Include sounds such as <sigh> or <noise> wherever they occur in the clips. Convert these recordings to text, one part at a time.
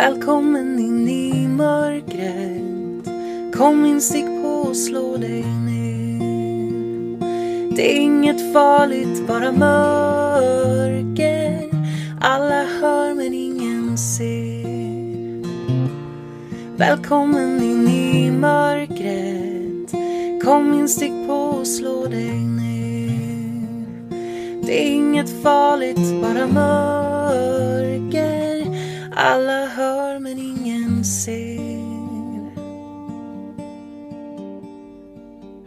Välkommen in i mörkret. Kom in, stick på och slå dig ner. Det är inget farligt, bara mörker. Alla hör men ingen ser. Välkommen in i mörkret. Kom in, stick på och slå dig ner. Det är inget farligt, bara mörker. Alla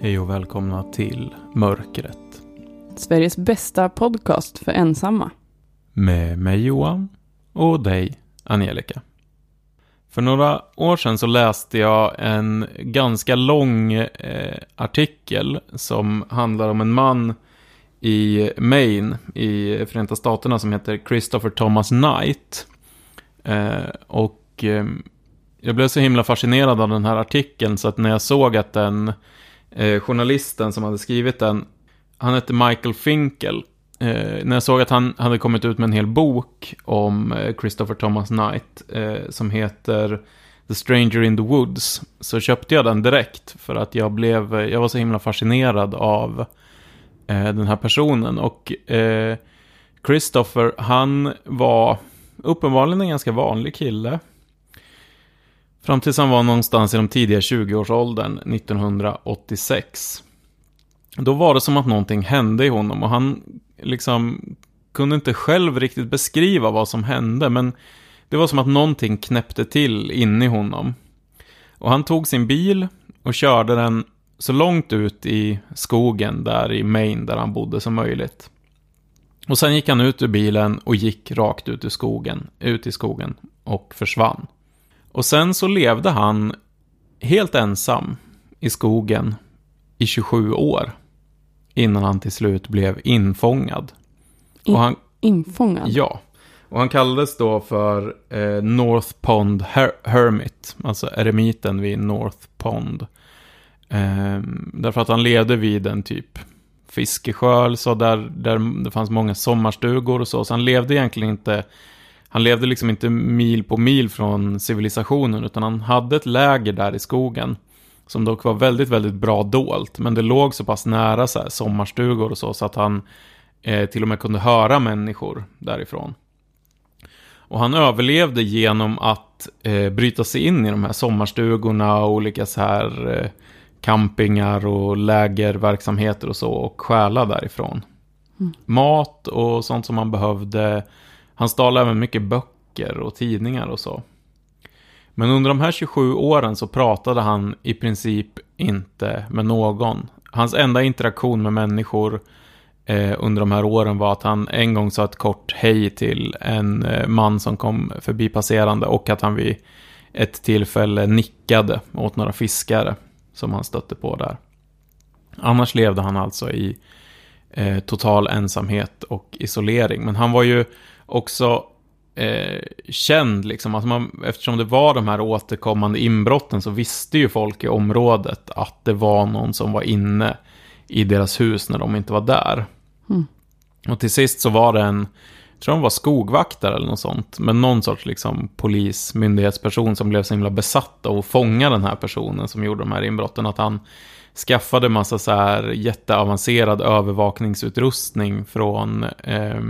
Hej och välkomna till Mörkret. Sveriges bästa podcast för ensamma. Med mig Johan och dig Angelica. För några år sedan så läste jag en ganska lång eh, artikel som handlar om en man i Maine i Förenta Staterna som heter Christopher Thomas Knight. Eh, och eh, jag blev så himla fascinerad av den här artikeln så att när jag såg att den eh, journalisten som hade skrivit den, han hette Michael Finkel. Eh, när jag såg att han hade kommit ut med en hel bok om eh, Christopher Thomas Knight eh, som heter The Stranger in the Woods så köpte jag den direkt för att jag blev, eh, jag var så himla fascinerad av eh, den här personen och eh, Christopher, han var uppenbarligen en ganska vanlig kille. Fram tills han var någonstans i de tidiga 20-årsåldern 1986. Då var det som att någonting hände i honom och han liksom kunde inte själv riktigt beskriva vad som hände men det var som att någonting knäppte till inne i honom. Och han tog sin bil och körde den så långt ut i skogen där i Maine där han bodde som möjligt. Och sen gick han ut ur bilen och gick rakt ut i skogen, ut i skogen och försvann. Och sen så levde han helt ensam i skogen i 27 år. Innan han till slut blev infångad. In, Och han, infångad? ja. Och han kallades då för eh, North Pond Her Hermit. Alltså eremiten vid North Pond. Eh, därför att han levde vid en typ fiskesjö, så där, där det fanns många sommarstugor och så. Så han levde egentligen inte, han levde liksom inte mil på mil från civilisationen, utan han hade ett läger där i skogen. Som dock var väldigt, väldigt bra dolt. Men det låg så pass nära så här, sommarstugor och så, så att han eh, till och med kunde höra människor därifrån. Och han överlevde genom att eh, bryta sig in i de här sommarstugorna och olika så här eh, campingar och lägerverksamheter och så och stjäla därifrån. Mm. Mat och sånt som han behövde. Han stal även mycket böcker och tidningar och så. Men under de här 27 åren så pratade han i princip inte med någon. Hans enda interaktion med människor eh, under de här åren var att han en gång sa ett kort hej till en eh, man som kom förbi passerande och att han vid ett tillfälle nickade åt några fiskare som han stötte på där. Annars levde han alltså i eh, total ensamhet och isolering. Men han var ju också eh, känd, liksom, att man, eftersom det var de här återkommande inbrotten så visste ju folk i området att det var någon som var inne i deras hus när de inte var där. Mm. Och till sist så var det en, jag tror han var skogvaktare eller något sånt, men någon sorts liksom polis, myndighetsperson som blev så himla besatt av att fånga den här personen som gjorde de här inbrotten, att han skaffade massa så här jätteavancerad övervakningsutrustning från, eh,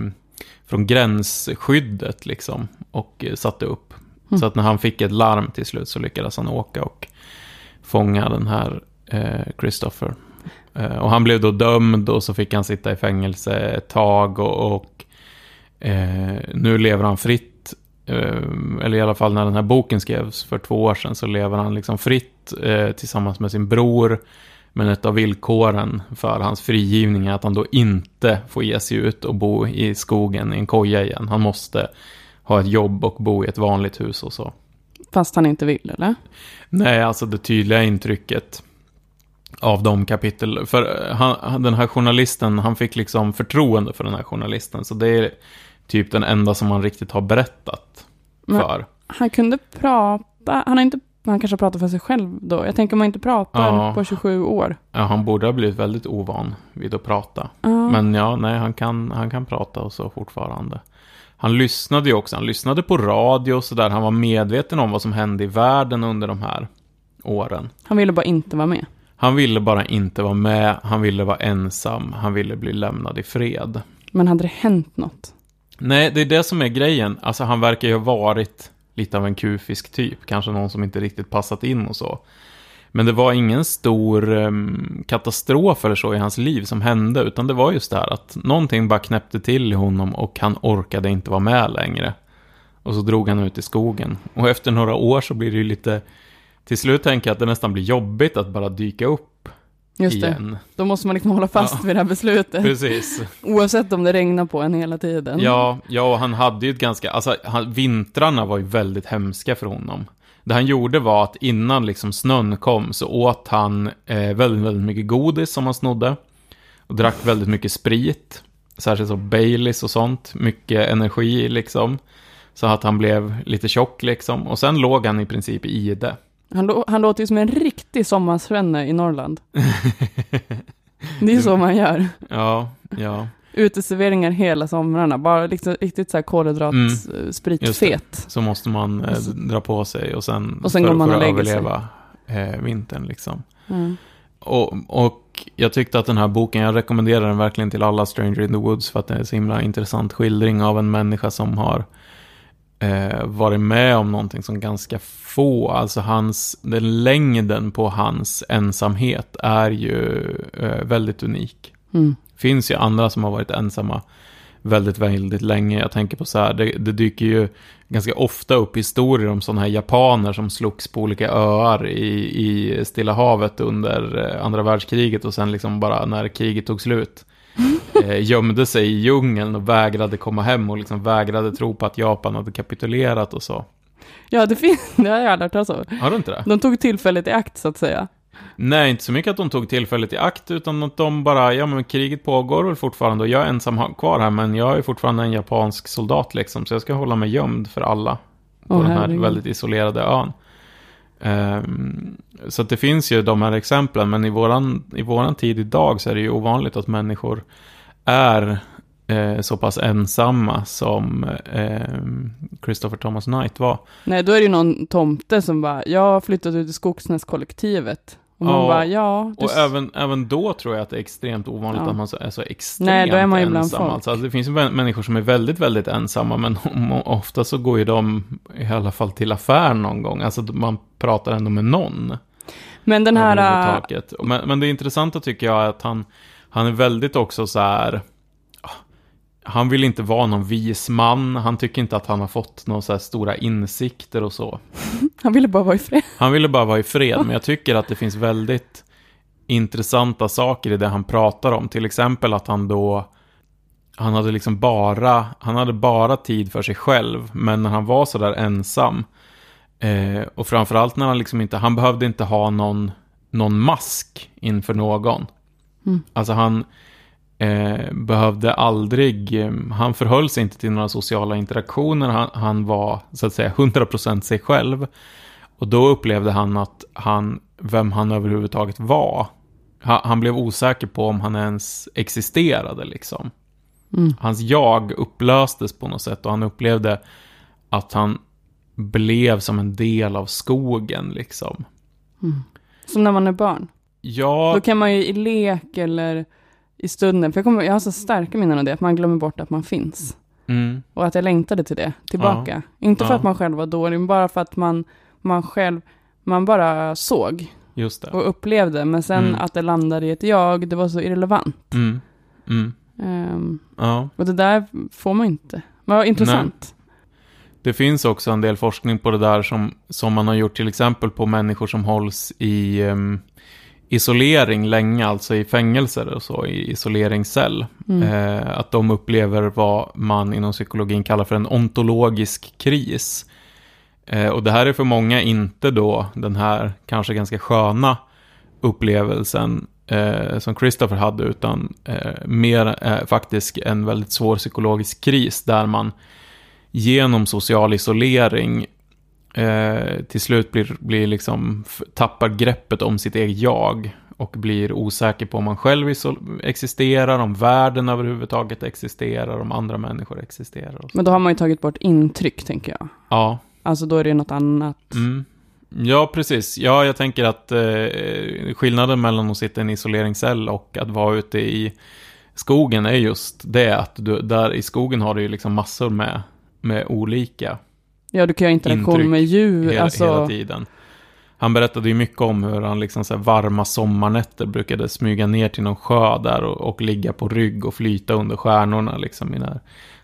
från gränsskyddet liksom och eh, satte upp. Mm. Så att när han fick ett larm till slut så lyckades han åka och fånga den här eh, Christopher. Eh, och han blev då dömd och så fick han sitta i fängelse ett tag och, och eh, nu lever han fritt. Eh, eller i alla fall när den här boken skrevs för två år sedan så lever han liksom fritt eh, tillsammans med sin bror. Men ett av villkoren för hans frigivning är att han då inte får ge sig ut och bo i skogen i en koja igen. Han måste ha ett jobb och bo i ett vanligt hus och så. Fast han inte vill, eller? Nej, alltså det tydliga intrycket av de kapitel. För han, den här journalisten, han fick liksom förtroende för den här journalisten. Så det är typ den enda som han riktigt har berättat Men- för. Han kunde prata, han har inte, han kanske pratar för sig själv då. Jag tänker om man inte pratar Ja. på 27 år. Ja, han borde ha blivit väldigt ovan vid att prata. Ja. Men ja, nej, han kan, han kan prata och så fortfarande. han lyssnade ju också, han lyssnade på radio och sådär. Han var medveten om vad som hände i världen under de här åren. Han ville bara inte vara med. Han ville bara inte vara med, han ville vara ensam, han ville bli lämnad i fred. Men hade det hänt något? Nej, det är det som är grejen. Alltså han verkar ju ha varit lite av en kufisk typ. Kanske någon som inte riktigt passat in och så. Men det var ingen stor um, katastrof eller så i hans liv som hände. Utan det var just det här att någonting bara knäppte till i honom och han orkade inte vara med längre. Och så drog han ut i skogen. Och efter några år så blir det ju lite... Till slut tänker jag att det nästan blir jobbigt att bara dyka upp Just det. igen. Då måste man liksom hålla fast Ja. vid det här beslutet. Precis. Oavsett om det regnar på en hela tiden. Ja, ja, och han hade ju ett ganska, alltså han, vintrarna var ju väldigt hemska för honom. Det han gjorde var att innan liksom snön kom så åt han eh, väldigt, väldigt mycket godis som han snodde. Och drack väldigt mycket sprit. Särskilt så Baileys och sånt. Mycket energi liksom. Så att han blev lite tjock liksom. Och sen låg han i princip i det. Han, han låter ju som en riktig sommarsvenne i Norrland. Det är <laughs> så man gör. Ja, ja. Uteserveringar hela somrarna. Bara liksom riktigt så här kolhydrat, Mm. Så måste man eh, dra på sig och sen, Och sen för, går man för att överleva eh, vintern liksom. Mm. Och, och jag tyckte att den här boken, jag rekommenderar den verkligen till alla Stranger in the Woods för att det är en så himla intressant skildring av en människa som har eh, varit med om någonting som ganska få, alltså hans, den längden på hans ensamhet är ju eh, väldigt unik. Mm. finns ju andra som har varit ensamma väldigt, väldigt länge. Jag tänker på så här, det, det dyker ju ganska ofta upp historier om sådana här japaner som slogs på olika öar i, i Stilla havet under eh, andra världskriget och sen liksom bara när kriget tog slut eh, gömde sig i djungeln och vägrade komma hem och liksom vägrade tro på att Japan hade kapitulerat och så. Ja, det finns, <laughs> det har jag aldrig hört talas om. Har du inte det? De tog tillfället i akt, så att säga. Nej, inte så mycket att de tog tillfället i akt, utan att de bara, ja men kriget pågår väl fortfarande och jag är ensam kvar här, men jag är fortfarande en japansk soldat liksom, så jag ska hålla mig gömd för alla på Åh, den här herregud. väldigt isolerade ön. Ehm, så att det finns ju de här exemplen, men i våran, i våran tid idag så är det ju ovanligt att människor är eh, så pass ensamma som ehm, Christopher Thomas Knight var. Nej, då är det ju någon tomte som bara, jag har flyttat ut i Skogsnäskollektivet. Och man Ja, bara, ja. du Och även, även då tror jag att det är extremt ovanligt Ja. att man är så extremt Nej, då är man ensam. folk. Alltså, alltså, det finns ju människor som är väldigt, väldigt ensamma, men <laughs> ofta så går ju de i alla fall till affären någon gång. Alltså man pratar ändå med någon. Men den här... äh. Men, men det intressanta tycker jag är att han, han är väldigt också så här... Han vill inte vara någon vis man. Han tycker inte att han har fått några så stora insikter och så. <laughs> Han ville bara vara i fred. Han ville bara vara i fred, men <laughs> jag tycker att det finns väldigt intressanta saker i det han pratar om. Till exempel att han då, han hade liksom bara, han hade bara tid för sig själv, men när han var sådär ensam, eh, och framförallt när han liksom inte, han behövde inte ha någon, någon mask inför någon. Mm. Alltså han eh, behövde aldrig, eh, han förhöll sig inte till några sociala interaktioner, han, han var så att säga 100% sig själv. Och då upplevde han att han, vem han överhuvudtaget var, han, han blev osäker på om han ens existerade liksom. Mm. Hans jag upplöstes på något sätt och han upplevde att han blev som en del av skogen liksom. Som när man är barn. Ja, Då kan man ju i lek eller i stunden, för jag, kommer, jag har så starka minnen av det, att man glömmer bort att man finns. mm, Och att jag längtade till det, tillbaka. Inte för Ja. att man själv var dålig, men bara för att man, man själv, man bara såg och upplevde. Men sen Mm. att det landade i ett jag, det var så irrelevant. Mm, Ehm, ja. och det där får man inte. Men vad intressant. Det finns också en del forskning på det där som, som man har gjort till exempel på människor som hålls i em, isolering länge, alltså i fängelser och så, i isoleringscell. Mm. Eh, att de upplever vad man inom psykologin kallar för en ontologisk kris. Eh, och det här är för många inte då den här kanske ganska sköna upplevelsen eh, som Christopher hade, utan eh, mer eh, faktiskt en väldigt svår psykologisk kris där man genom social isolering eh, till slut blir, blir liksom, tappar greppet om sitt eget jag och blir osäker på om man själv existerar, om världen överhuvudtaget existerar, om andra människor existerar. Men då har man ju tagit bort intryck, tänker jag. Ja, Alltså då är det något annat. Mm. Ja, precis. Ja, jag tänker att eh, skillnaden mellan att sitta i en isoleringscell och att vara ute i skogen är just det att du, där i skogen har du ju liksom massor med, med olika Ja, du kan ju ha interaktion Intryck med djur. hela, alltså, hela tiden. Han berättade ju mycket om hur han liksom så varma sommarnätter brukade smyga ner till någon sjö där och, och ligga på rygg och flyta under stjärnorna liksom i här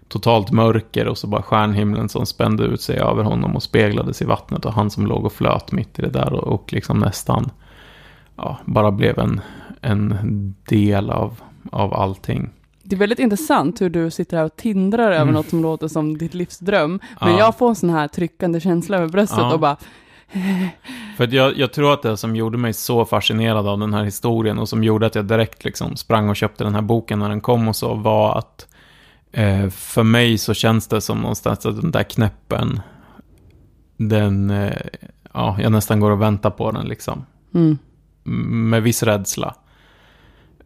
totalt mörker och så bara stjärnhimlen som spände ut sig över honom och speglades i vattnet och han som låg och flöt mitt i det där och, och liksom nästan ja, bara blev en, en del av, av allting. Det är väldigt intressant hur du sitter här och tindrar över Mm. något som låter som ditt livs dröm. Men Ja. jag får en sån här tryckande känsla över bröstet Ja. och bara, <laughs> För jag, jag tror att det som gjorde mig så fascinerad av den här historien och som gjorde att jag direkt liksom sprang och köpte den här boken när den kom och så var att eh, för mig så känns det som någonstans att den där knäppen, den, eh, ja, jag nästan går och väntar på den liksom. mm. Med viss rädsla.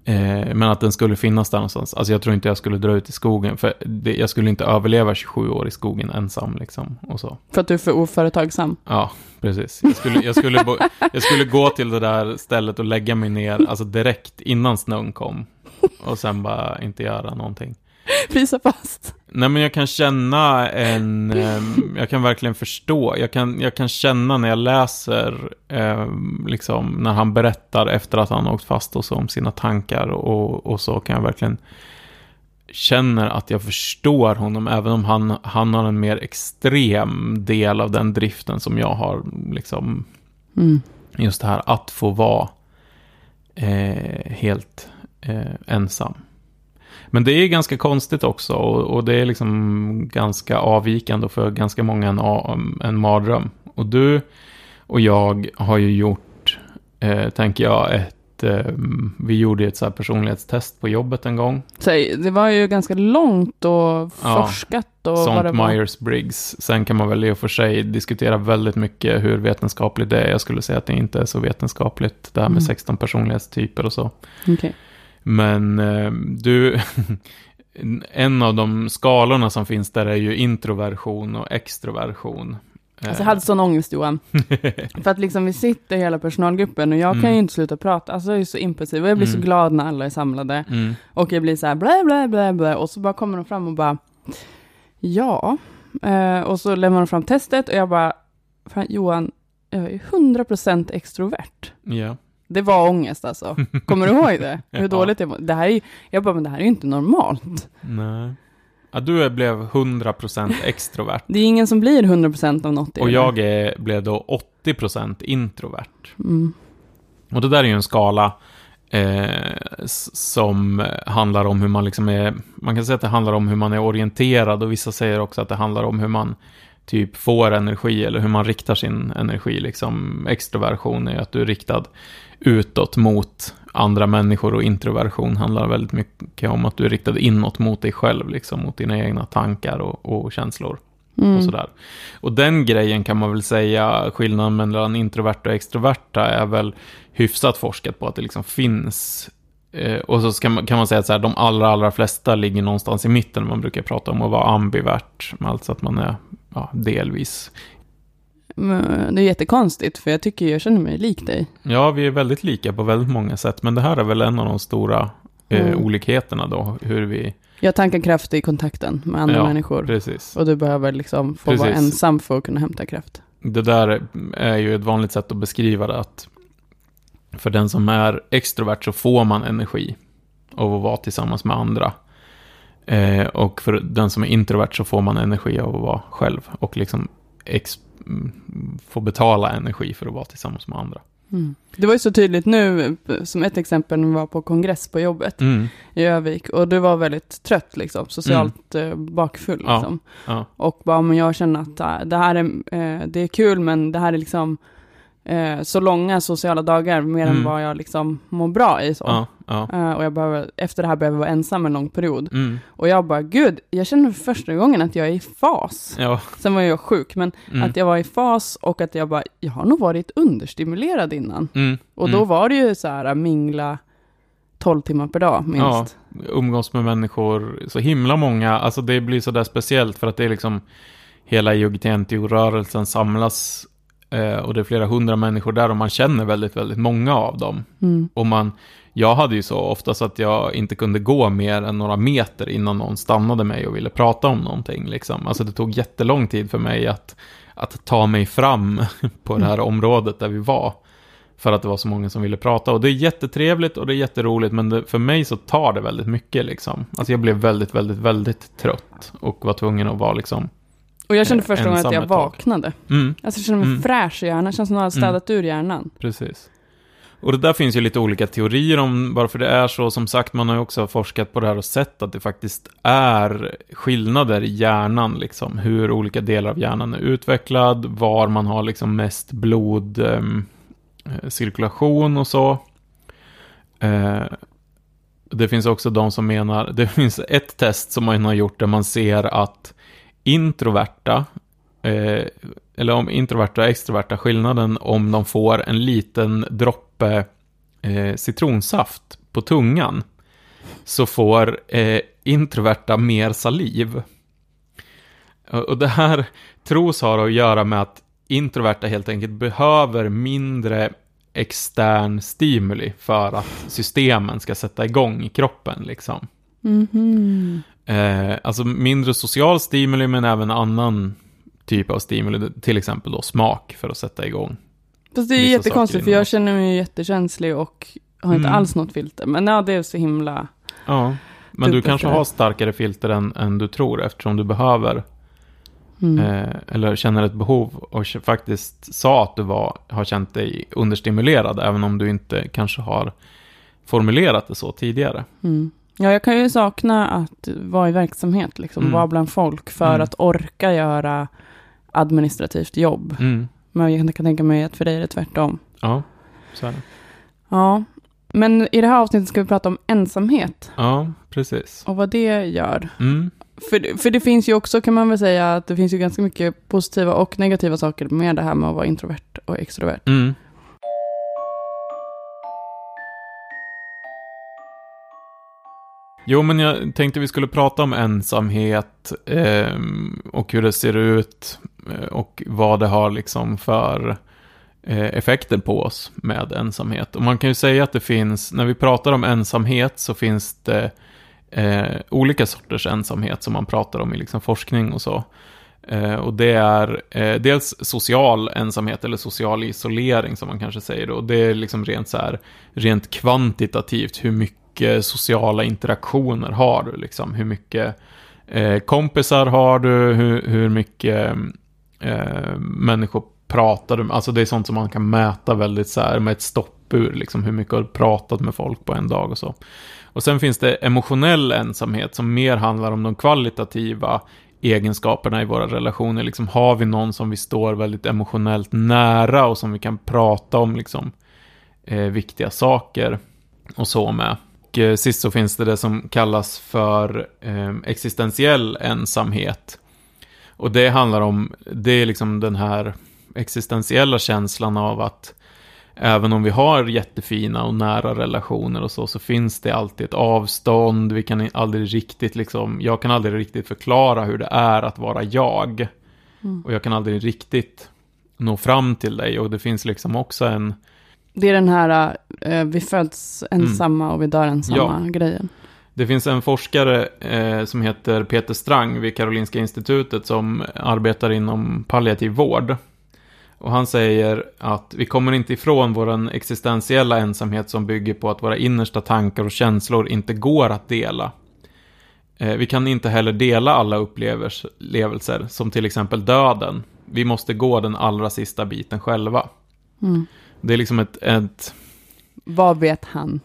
Eh, men att den skulle finnas där någonstans. Alltså jag tror inte jag skulle dra ut i skogen. För det, jag skulle inte överleva 27 år i skogen ensam liksom. Och så. för att du är för oföretagsam. Ja, precis. Jag skulle, jag, skulle, bo- jag skulle gå till det där stället och lägga mig ner, alltså direkt innan snön kom. Och sen bara inte göra någonting. <laughs> Frysa fast. Nej, men jag kan känna en, ehm, jag kan verkligen förstå, jag kan, jag kan känna när jag läser, ehm, liksom, när han berättar efter att han åkt fast och så om sina tankar och, och så kan jag verkligen känner att jag förstår honom, även om han, han har en mer extrem del av den driften som jag har, liksom, Mm. just det här att få vara eh, helt eh, ensam. Men det är ganska konstigt också och, och det är liksom ganska avvikande och för ganska många en, a- en mardröm. Och du och jag har ju gjort, eh, tänker jag, ett, eh, vi gjorde ett så här personlighetstest på jobbet en gång. Så det var ju ganska långt och Ja, forskat och vad det Sånt var. Myers-Briggs. Sen kan man väl i och för sig diskutera väldigt mycket hur vetenskapligt det är. Jag skulle säga att det inte är så vetenskapligt, det här med Mm. 16 personlighetstyper och så. Okej. Men eh, du, <laughs> en av de skalorna som finns där är ju introversion och extroversion. Alltså jag hade sån ångest Johan. <laughs> För att liksom vi sitter hela personalgruppen och jag kan Mm. ju inte sluta prata. Alltså jag är så impulsiv och jag blir så Mm. glad när alla är samlade. Mm. Och jag blir så här blä, blä, blä, blä. Och så bara kommer de fram och bara, ja. Eh, och så lämnar de fram testet och jag bara, Johan, jag är 100% extrovert. Ja. Det var ångest alltså. <laughs> Kommer du ihåg det? Hur Ja. dåligt det var? Det här är, ju- jag bara, men det här är ju inte normalt. Nej. Ja, du blev 100% extrovert. Det är ingen som blir 100% av något. Och jag är, blev då 80% introvert. Mm. Och det där är ju en skala eh, som handlar om hur man liksom är, man kan säga att det handlar om hur man är orienterad och vissa säger också att det handlar om hur man typ får energi eller hur man riktar sin energi. Liksom extroversion är ju att du är riktad utåt mot andra människor och introversion handlar väldigt mycket om att du är riktad inåt mot dig själv, liksom mot dina egna tankar och, och känslor Mm. och sådär. Och den grejen kan man väl säga, skillnaden mellan introverta och extroverta är väl hyfsat forskat på att det liksom finns. Eh, och så ska man, kan man säga att så här, de allra, allra flesta ligger någonstans i mitten. Man brukar prata om att vara ambivert, alltså att man är ja, delvis. Det är jättekonstigt, för jag tycker jag känner mig lik dig. Ja, vi är väldigt lika på väldigt många sätt, men det här är väl en av de stora eh, Mm. olikheterna då, hur vi... Jag tankar kraft i kontakten med andra Ja, människor. Precis. Och du behöver liksom få vara Precis. ensam för att kunna hämta kraft. Det där är ju ett vanligt sätt att beskriva det att för den som är extrovert så får man energi av att vara tillsammans med andra. Eh, och för den som är introvert så får man energi av att vara själv och liksom mm, få betala energi för att vara tillsammans med andra. Mm. Det var ju så tydligt nu, som ett exempel, när vi var på kongress på jobbet Mm, i Övik. Och du var väldigt trött, liksom, socialt eh, bakfull. Ja. Liksom. ja, Och bara, men jag känner att det här är, eh, det är kul, men det här är liksom, eh, så långa sociala dagar, mer Mm. än vad jag liksom mår bra i. Så. Ja, ja. Eh, och jag behöver, efter det här behöver jag vara ensam en lång period. Mm, Och jag bara, gud, jag känner för första gången att jag är i fas. ja. Sen var jag sjuk, men Mm, att jag var i fas och att jag bara, jag har nog varit understimulerad innan. mm, Och mm. då var det ju så här, mingla 12 timmar per dag minst. umgås med människor, så himla många, alltså det blir så där speciellt för att det är liksom hela IOGT-NTO-rörelsen samlas eh, och det är flera hundra människor där och man känner väldigt, väldigt många av dem. Mm. Och man, jag hade ju så ofta så att jag inte kunde gå mer än några meter innan någon stannade mig och ville prata om någonting. Liksom. Alltså det tog jättelång tid för mig att, att ta mig fram <laughs> på det här området där vi var. För att det var så många som ville prata. Och det är jättetrevligt och det är jätteroligt, men det, för mig så tar det väldigt mycket. Liksom. Alltså jag blev väldigt, väldigt, väldigt trött och var tvungen att vara liksom... Och jag kände Eh, första gången att jag vaknade. Mm, Alltså jag kände mig Mm. fräsch i hjärnan, det känns som att jag hade städat ur hjärnan. Precis. Och det där finns ju lite olika teorier om varför det är så. Som sagt, man har ju också forskat på det här och sett att det faktiskt är skillnader i hjärnan, liksom. Hur olika delar av hjärnan är utvecklad, var man har liksom mest blodcirkulation och så. Eh, det finns också de som menar, <laughs> det finns ett test som man har gjort där man ser att introverta, eh, eller om introverta och extroverta, skillnaden om de får en liten droppe eh, citronsaft på tungan, så får eh, introverta mer saliv. Och det här tros ha att göra med att introverta helt enkelt behöver mindre extern stimuli för att systemen ska sätta igång i kroppen. Liksom. Mhm. Eh, alltså mindre social stimuli men även annan typ av stimuli, till exempel då smak för att sätta igång. Fast det är ju jättekonstigt, för jag känner mig jättekänslig och har inte Mm. alls något filter. Men ja, det är så himla... Ja, men du kanske har starkare filter än, än du tror eftersom du behöver, Mm. eh, eller känner ett behov och faktiskt sa att du var, har känt dig understimulerad, även om du inte kanske har formulerat det så tidigare. Mm. Ja, jag kan ju sakna att vara i verksamhet, liksom, Mm. vara bland folk för Mm. att orka göra administrativt jobb. Mm. Men jag kan tänka mig att för dig är det tvärtom. Ja, så är det. Ja, men i det här avsnittet ska vi prata om ensamhet Ja, precis. och vad det gör. Mm. För, för det finns ju också, kan man väl säga, att det finns ju ganska mycket positiva och negativa saker med det här med att vara introvert och extrovert. Mm. Jo, men jag tänkte vi skulle prata om ensamhet eh, och hur det ser ut eh, och vad det har liksom för eh, effekter på oss med ensamhet. Och man kan ju säga att det finns, när vi pratar om ensamhet så finns det eh, olika sorters ensamhet som man pratar om i liksom forskning och så. Eh, och det är eh, dels social ensamhet eller social isolering som man kanske säger. Och det är liksom rent så här, rent kvantitativt hur mycket Eh, sociala interaktioner har du liksom. Hur mycket eh, kompisar har du, hur, hur mycket eh, människor pratar du med. Alltså det är sånt som man kan mäta väldigt så här med ett stoppur, liksom hur mycket har du pratat med folk på en dag och så. Och sen finns det emotionell ensamhet som mer handlar om de kvalitativa egenskaperna i våra relationer. Liksom, har vi någon som vi står väldigt emotionellt nära och som vi kan prata om liksom, eh, viktiga saker och så med. Och, eh, sist så finns det det som kallas för eh, existentiell ensamhet. Och det handlar om, det är liksom den här existentiella känslan av att även om vi har jättefina och nära relationer och så, så finns det alltid ett avstånd. Vi kan aldrig riktigt liksom, jag kan aldrig riktigt förklara hur det är att vara jag. Mm. Och jag kan aldrig riktigt nå fram till dig. Och det finns liksom också en, Det är den här, eh, vi föds ensamma och vi dör ensamma grejen. det finns en forskare eh, som heter Peter Strang vid Karolinska institutet som arbetar inom palliativ vård. Och han säger att vi kommer inte ifrån vår existentiella ensamhet som bygger på att våra innersta tankar och känslor inte går att dela. Eh, vi kan inte heller dela alla upplevelser, som till exempel döden. Vi måste gå den allra sista biten själva. Mm. Det är liksom ett, ett Vad vet han?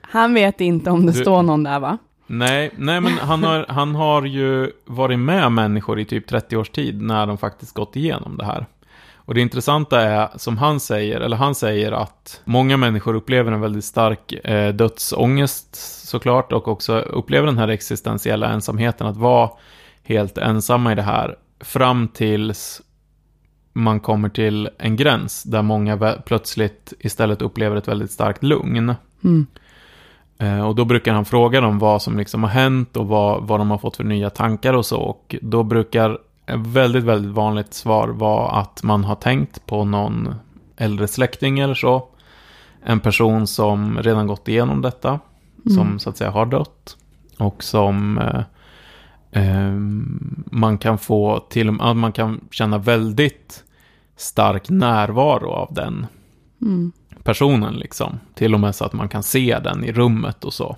Han vet inte om det Du- står någon där va? Nej, nej men han har, han har ju varit med människor i typ 30 års tid när de faktiskt gått igenom det här. Och det intressanta är, som han säger, eller han säger att många människor upplever en väldigt stark eh, dödsångest såklart och också upplever den här existentiella ensamheten, att vara helt ensamma i det här, fram tills man kommer till en gräns där många plötsligt istället upplever ett väldigt starkt lugn. Mm. Eh, och då brukar han fråga dem vad som liksom har hänt och vad, vad de har fått för nya tankar och så. Och då brukar ett väldigt, väldigt vanligt svar vara att man har tänkt på någon äldre släkting eller så. En person som redan gått igenom detta. Som Mm. så att säga har dött. Och som eh, man kan få till man kan känna väldigt stark närvaro av den Mm. personen liksom. Till och med så att man kan se den i rummet och så.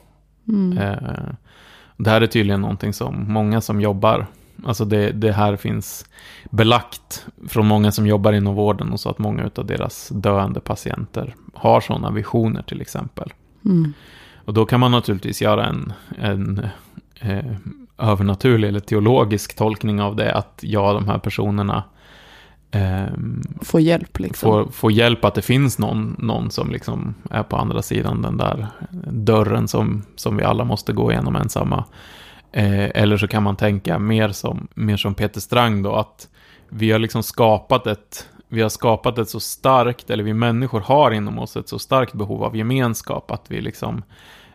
Mm. Eh, det här är tydligen någonting som många som jobbar, alltså det, det här finns belagt från många som jobbar inom vården och så att många av deras döende patienter har sådana visioner till exempel. Mm. Och då kan man naturligtvis göra en, en eh, övernaturlig eller teologisk tolkning av det, att ja, de här personerna ehm, Få hjälp liksom. få, få hjälp att det finns någon, någon som liksom är på andra sidan den där dörren som, som vi alla måste gå igenom ensamma. Eh, eller så kan man tänka mer som, mer som Peter Strang då, att vi har liksom skapat ett, vi har skapat ett så starkt, eller vi människor har inom oss ett så starkt behov av gemenskap, att vi liksom,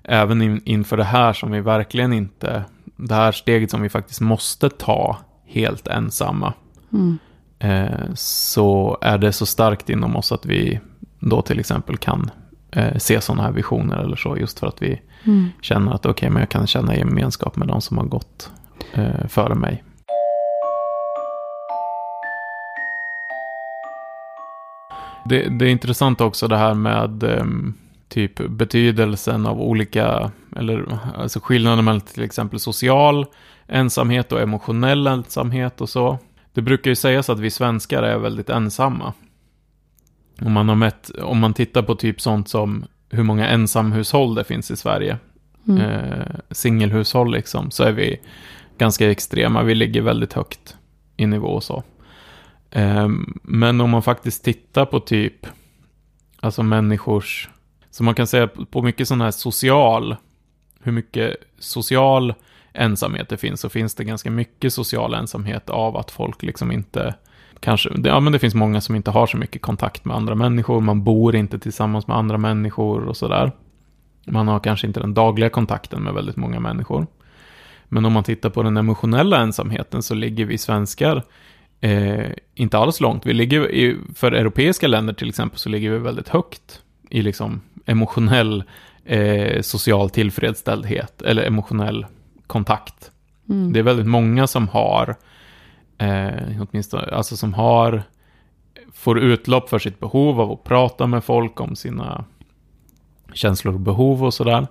även in, inför det här som vi verkligen inte, det här steget som vi faktiskt måste ta helt ensamma, Mm. eh, så är det så starkt inom oss att vi då till exempel kan eh, se sådana här visioner eller så, just för att vi Mm. känner att okej, men jag kan känna gemenskap med de som har gått eh, före mig. Det, det är intressant också det här med ehm, typ betydelsen av olika, eller alltså skillnaden mellan till exempel social ensamhet och emotionell ensamhet och så. Det brukar ju sägas att vi svenskar är väldigt ensamma. Om man, har mätt, om man tittar på typ sånt som hur många ensamhushåll det finns i Sverige, Mm. eh, singelhushåll liksom, så är vi ganska extrema. Vi ligger väldigt högt i nivå och så. Eh, men om man faktiskt tittar på typ, alltså människors, så man kan säga på mycket sån här social, hur mycket social ensamhet det finns, så finns det ganska mycket social ensamhet av att folk liksom inte Kanske, ja men det finns många som inte har så mycket kontakt med andra människor, man bor inte tillsammans med andra människor och sådär. Man har kanske inte den dagliga kontakten med väldigt många människor. Men om man tittar på den emotionella ensamheten så ligger vi svenskar eh, inte alls långt. Vi ligger i, för europeiska länder till exempel så ligger vi väldigt högt i liksom emotionell eh, social tillfredsställdhet eller emotionell kontakt. Mm. Det är väldigt många som har, eh, åtminstone, alltså som har, får utlopp för sitt behov av att prata med folk om sina känslor och behov och sådär.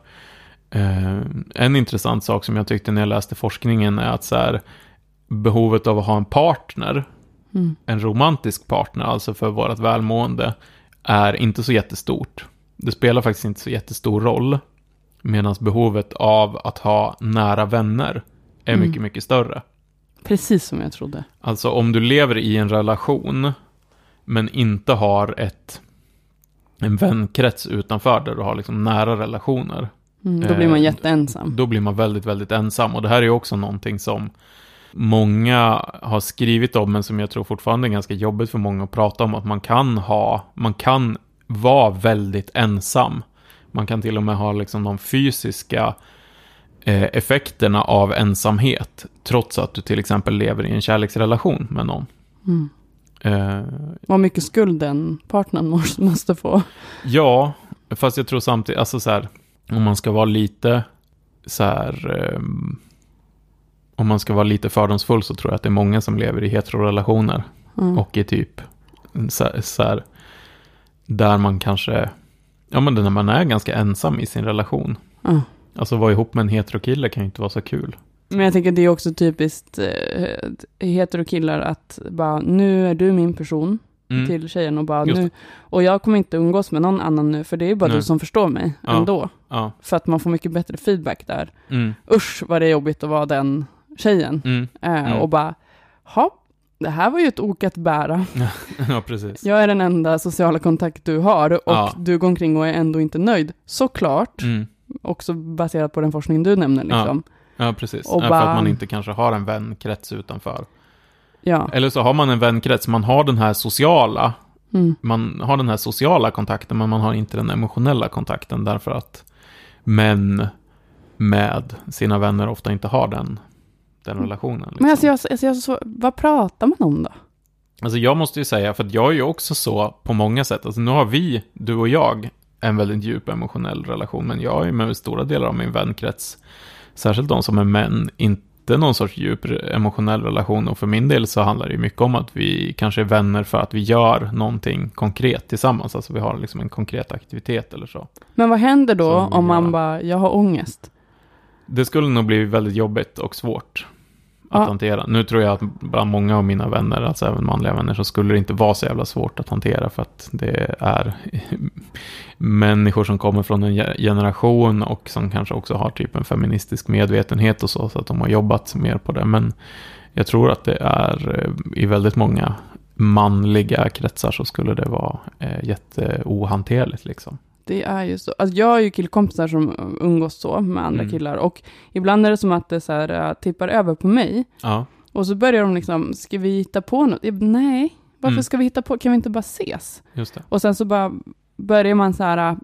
Eh, en intressant sak som jag tyckte när jag läste forskningen är att så här, behovet av att ha en partner, Mm. en romantisk partner, alltså för vårt välmående, är inte så jättestort. Det spelar faktiskt inte så jättestor roll. Medan behovet av att ha nära vänner är Mm. mycket, mycket större. Precis som jag trodde. Alltså om du lever i en relation, men inte har ett, en vänkrets utanför där du har liksom nära relationer, Mm. Då Eh, blir man jätteensam. då blir man väldigt, väldigt ensam. Och det här är också någonting som många har skrivit om, men som jag tror fortfarande är ganska jobbigt för många att prata om, att man kan ha, man kan vara väldigt ensam. Man kan till och med ha liksom de fysiska eh, effekterna av ensamhet, trots att du till exempel lever i en kärleksrelation med någon. Mm. Eh, Vad mycket skuld den partnern <laughs> måste- få. Ja, fast jag tror samtidigt, alltså så här, om man ska vara lite så här, ehm, om man ska vara lite fördomsfull så tror jag att det är många som lever i heterorelationer Mm. och i typ så så här, där man kanske, ja men när man är ganska ensam i sin relation. Ja. Alltså vara ihop med en heterokille kan ju inte vara så kul. Men jag tänker det är också typiskt eh, heterokillar att bara nu är du min person Mm. till tjejen och bara nu och jag kommer inte umgås med någon annan nu för det är bara Nej. du som förstår mig Ja. ändå. Ja. För att man får mycket bättre feedback där. Mm. Usch vad det är jobbigt att vara den tjejen. Mm. Eh, Mm. Och bara, ha, det här var ju ett ok att bära. <laughs> ja, precis. Jag är den enda sociala kontakt du har och Ja. du går omkring och är ändå inte nöjd. Såklart, Mm. också baserat på den forskning du nämner. Liksom. Ja, precis. Och Ja, För bara- att man inte kanske har en vänkrets utanför. Ja. Eller så har man en vänkrets, man har den här sociala, Mm. man har den här sociala kontakten, men man har inte den emotionella kontakten därför att män med sina vänner ofta inte har den, den relationen. Liksom. Men alltså, jag, alltså jag, så, vad pratar man om då? Alltså jag måste ju säga, för att jag är ju också så på många sätt. Alltså nu har vi, du och jag, en väldigt djup emotionell relation. Men jag är ju med stora delar av min vänkrets, särskilt de som är män, inte någon sorts djup emotionell relation. Och för min del så handlar det ju mycket om att vi kanske är vänner för att vi gör någonting konkret tillsammans. Alltså vi har liksom en konkret aktivitet eller så. Men vad händer då om man bara, jag har ångest? Det skulle nog bli väldigt jobbigt och svårt att Ja. hantera. Nu tror jag att bland många av mina vänner, alltså även manliga vänner, så skulle det inte vara så jävla svårt att hantera för att det är <laughs> människor som kommer från en generation och som kanske också har typ en feministisk medvetenhet och så, så att de har jobbat mer på det. Men jag tror att det är eh, i väldigt många manliga kretsar så skulle det vara eh, jätteohanterligt liksom. Det är ju så. Alltså jag har ju killkompisar som umgås så med andra Mm. killar och ibland är det som att det så här, äh, tippar över på mig. Ja, Och så börjar de liksom, ska vi hitta på något? Jag, nej, varför Mm. ska vi hitta på? Kan vi inte bara ses? Och sen så bara börjar man så här äh,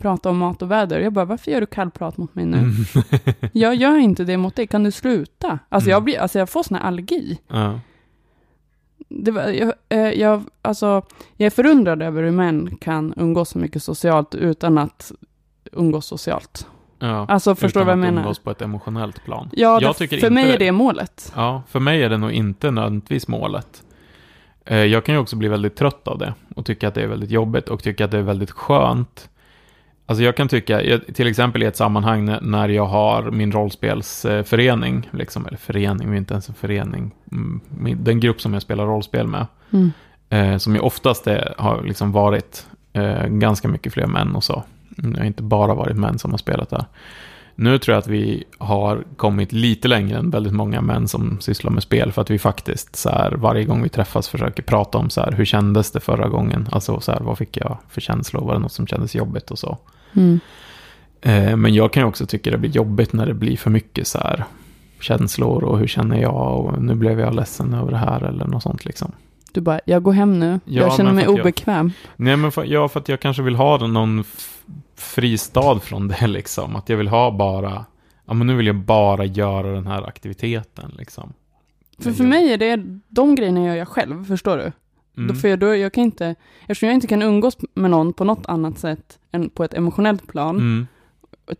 prata om mat och väder. Jag bara, varför gör du kallprat mot mig nu? Mm. <laughs> Jag gör inte det mot dig, kan du sluta? Alltså, Mm. jag, blir, alltså jag får sån här allergi. ja. Det var, jag, eh, jag, alltså, jag är förundrad över hur män kan umgås så mycket socialt utan att umgås socialt. Ja. Alltså, förstår du vad jag menar? umgås på ett emotionellt plan. Ja, Jag det, tycker för mig är det målet. Ja, för mig är det nog inte nödvändigtvis målet. Eh, Jag kan ju också bli väldigt trött av det och tycka att det är väldigt jobbigt och tycka att det är väldigt skönt. Alltså jag kan tycka, till exempel i ett sammanhang när- jag har min rollspelsförening, liksom, eller förening, vi är inte ens en förening, Mm, den grupp som jag spelar rollspel med, Mm. eh, som ju oftast är, har liksom varit eh, ganska mycket fler män och så. Mm, Det har inte bara varit män som har spelat där. Nu tror jag att vi har kommit lite längre än väldigt många män som sysslar med spel, för att vi faktiskt så här, varje gång vi träffas försöker prata om så här, hur kändes det förra gången? Alltså så här, vad fick jag för känslor? Var det något som kändes jobbigt och så? Mm. Eh, men jag kan också tycka det blir jobbigt när det blir för mycket så här känslor och hur känner jag och nu blev jag ledsen över det här eller något sånt liksom. Du bara, jag går hem nu. Ja, jag känner mig att jag- obekväm. Nej, men för, ja, för att jag kanske vill ha någon fristad från det <laughs> liksom. Att jag vill ha bara, ja men nu vill jag bara göra den här aktiviteten liksom. För, för mig är det, de grejerna gör jag själv, förstår du? Mm. För jag, då, jag kan inte, eftersom jag inte kan umgås med någon på något annat sätt än på ett emotionellt plan, Mm.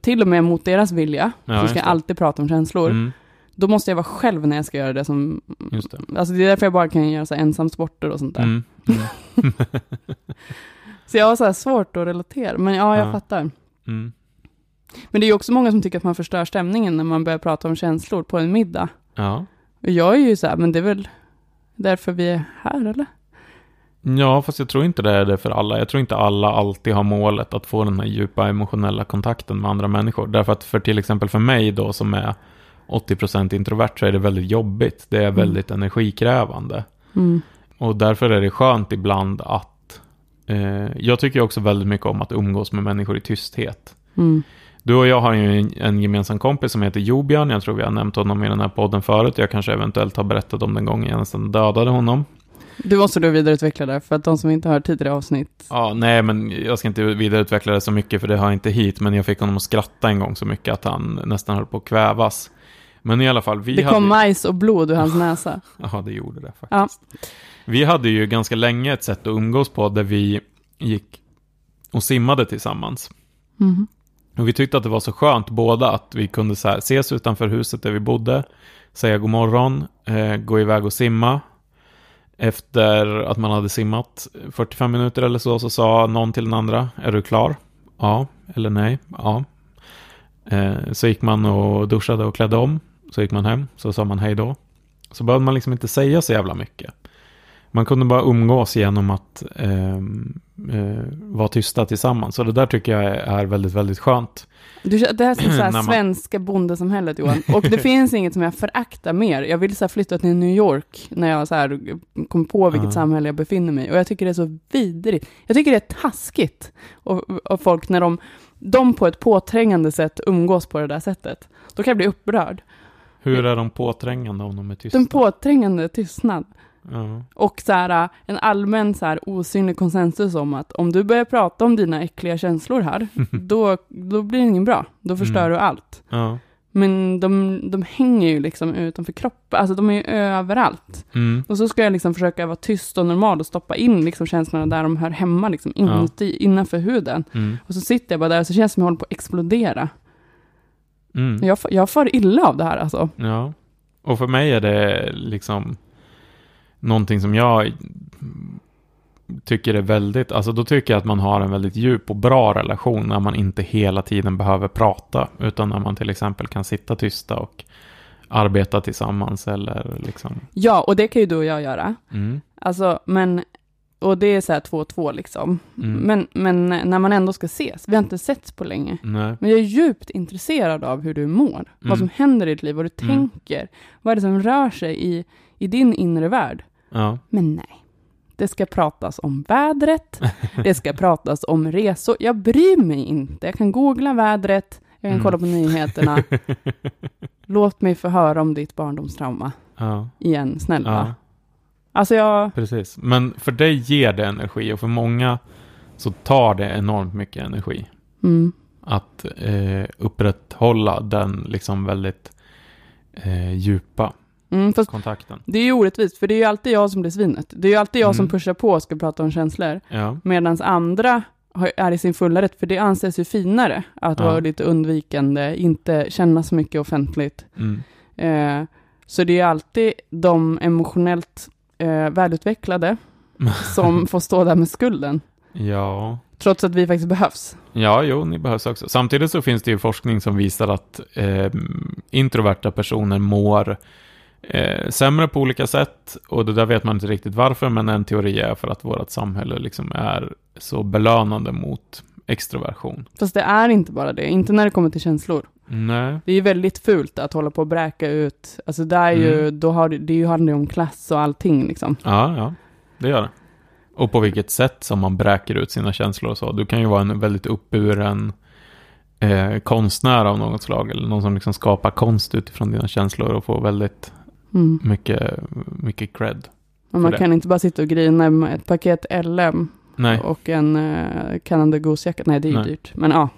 till och med mot deras vilja, Ja, så ska jag alltid prata om känslor, Mm. då måste jag vara själv när jag ska göra det som, Just det. alltså det är därför jag bara kan göra så ensamsporter och sånt där. Mm. Mm. <laughs> Så jag har så svårt att relatera, men ja, jag Ja. fattar. Mm. Men det är ju också många som tycker att man förstör stämningen när man börjar prata om känslor på en middag. Ja. Och jag är ju så här, men det är väl därför vi är här, eller? Ja, fast jag tror inte det är det för alla. Jag tror inte alla alltid har målet att få den här djupa emotionella kontakten med andra människor. Därför att för till exempel för mig då som är 80% introvert så är det väldigt jobbigt. Det är väldigt energikrävande. Mm. Och därför är det skönt ibland att... Eh, jag tycker också väldigt mycket om att umgås med människor i tysthet. Mm. Du och jag har ju en, en gemensam kompis som heter Jobian. Jag tror vi har nämnt honom i den här podden förut. Jag kanske eventuellt har berättat om den gången jag nästan dödade honom. Du måste då vidareutveckla det, för att de som inte har tidigare avsnitt. Ja, nej, men jag ska inte vidareutveckla det så mycket för det har inte hit. Men jag fick honom att skratta en gång så mycket att han nästan höll på att kvävas. Men i alla fall, vi det hade... kom majs och blod ur hans näsa. <laughs> Ja, det gjorde det faktiskt. Vi hade ju ganska länge ett sätt att umgås på där vi gick och simmade tillsammans. Mhm. Och vi tyckte att det var så skönt båda att vi kunde så här, ses utanför huset där vi bodde, säga god morgon, eh, gå iväg och simma. Efter att man hade simmat 45 minuter eller så, så sa någon till den andra, är du klar? Ja, eller nej, ja. Eh, så gick man och duschade och klädde om, så gick man hem, så sa man hej då. Så behövde man liksom inte säga så jävla mycket man kunde bara umgås genom att ehm, eh, vara tysta tillsammans. Så det där tycker jag är väldigt, väldigt skönt. Du, det här är som <clears throat> så här man- svenska bondesamhället Johan. <laughs> Och det finns inget som jag föraktar mer. Jag vill så flytta till New York när jag så här kom på vilket Ja. samhälle jag befinner mig. Och jag tycker det är så vidrigt. Jag tycker det är taskigt av, folk när de, de på ett påträngande sätt umgås på det där sättet. Då kan jag bli upprörd. Hur är de påträngande om de är tysta? Den påträngande tystnad. Ja. Och så här, en allmän så här, osynlig konsensus om att om du börjar prata om dina äckliga känslor här, <laughs> då, då blir det ingen bra. Då förstör Mm. du allt. Ja. Men de, de hänger ju liksom utanför kroppen, alltså de är ju överallt. Mm. Och så ska jag liksom försöka vara tyst och normal och stoppa in liksom känslorna där de hör hemma, liksom inuti, innanför huden. Mm. Och så sitter jag bara där och så känns det som jag håller på att explodera. Mm. Jag, jag far illa av det här alltså. Ja. Och för mig är det liksom någonting som jag tycker är väldigt, alltså då tycker jag att man har en väldigt djup och bra relation när man inte hela tiden behöver prata, utan när man till exempel kan sitta tysta och arbeta tillsammans eller liksom. Ja, och det kan ju du och jag göra. Mm. Alltså, men, och det är så här två och två liksom. Mm. Men, men när man ändå ska ses, vi har inte setts på länge. Nej. Men jag är djupt intresserad av hur du mår, Mm. vad som händer i ditt liv, vad du Mm. tänker, vad är det som rör sig i, i din inre värld. Ja. Men nej, det ska pratas om vädret, det ska <laughs> pratas om resor. Jag bryr mig inte, jag kan googla vädret, jag kan Mm. kolla på nyheterna. <laughs> Låt mig få höra om ditt barndomstrauma ja. igen, snälla. Ja. Alltså jag, Precis. Men för dig ger det energi och för många så tar det enormt mycket energi. mm, att eh, upprätthålla den liksom väldigt eh, djupa mm, fast kontakten. det är ju orättvist, för det är ju alltid jag som blir svinet. Det är ju alltid jag som Mm. pushar på och ska prata om känslor. Ja, Medan andra är i sin fulla rätt, för det anses ju finare att Ja. vara lite undvikande, inte känna så mycket offentligt. mm. Eh, så det är alltid de emotionellt eh, välutvecklade <laughs> som får stå där med skulden, ja. trots att vi faktiskt behövs. ja, jo, ni behövs också. Samtidigt så finns det ju forskning som visar att eh, introverta personer mår eh, sämre på olika sätt och det där vet man inte riktigt varför, men en teori är för att vårt samhälle liksom är så belönande mot extroversion. Fast det är inte bara det, inte när det kommer till känslor. Nej, Det är ju väldigt fult att hålla på och bräka ut, alltså det är ju, Mm. då har det, det handlar ju om klass och allting liksom. Ja, ja, det gör det. Och på vilket sätt som man bräker ut sina känslor och så. Du kan ju vara en väldigt uppburen eh, konstnär av något slag. Eller någon som liksom skapar konst utifrån dina känslor och får väldigt Mm. mycket, mycket cred. Och man det. kan inte bara sitta och grina med ett paket LM Nej, och en uh, Canada Goose-jacka, nej det är ju Nej. dyrt, men ja.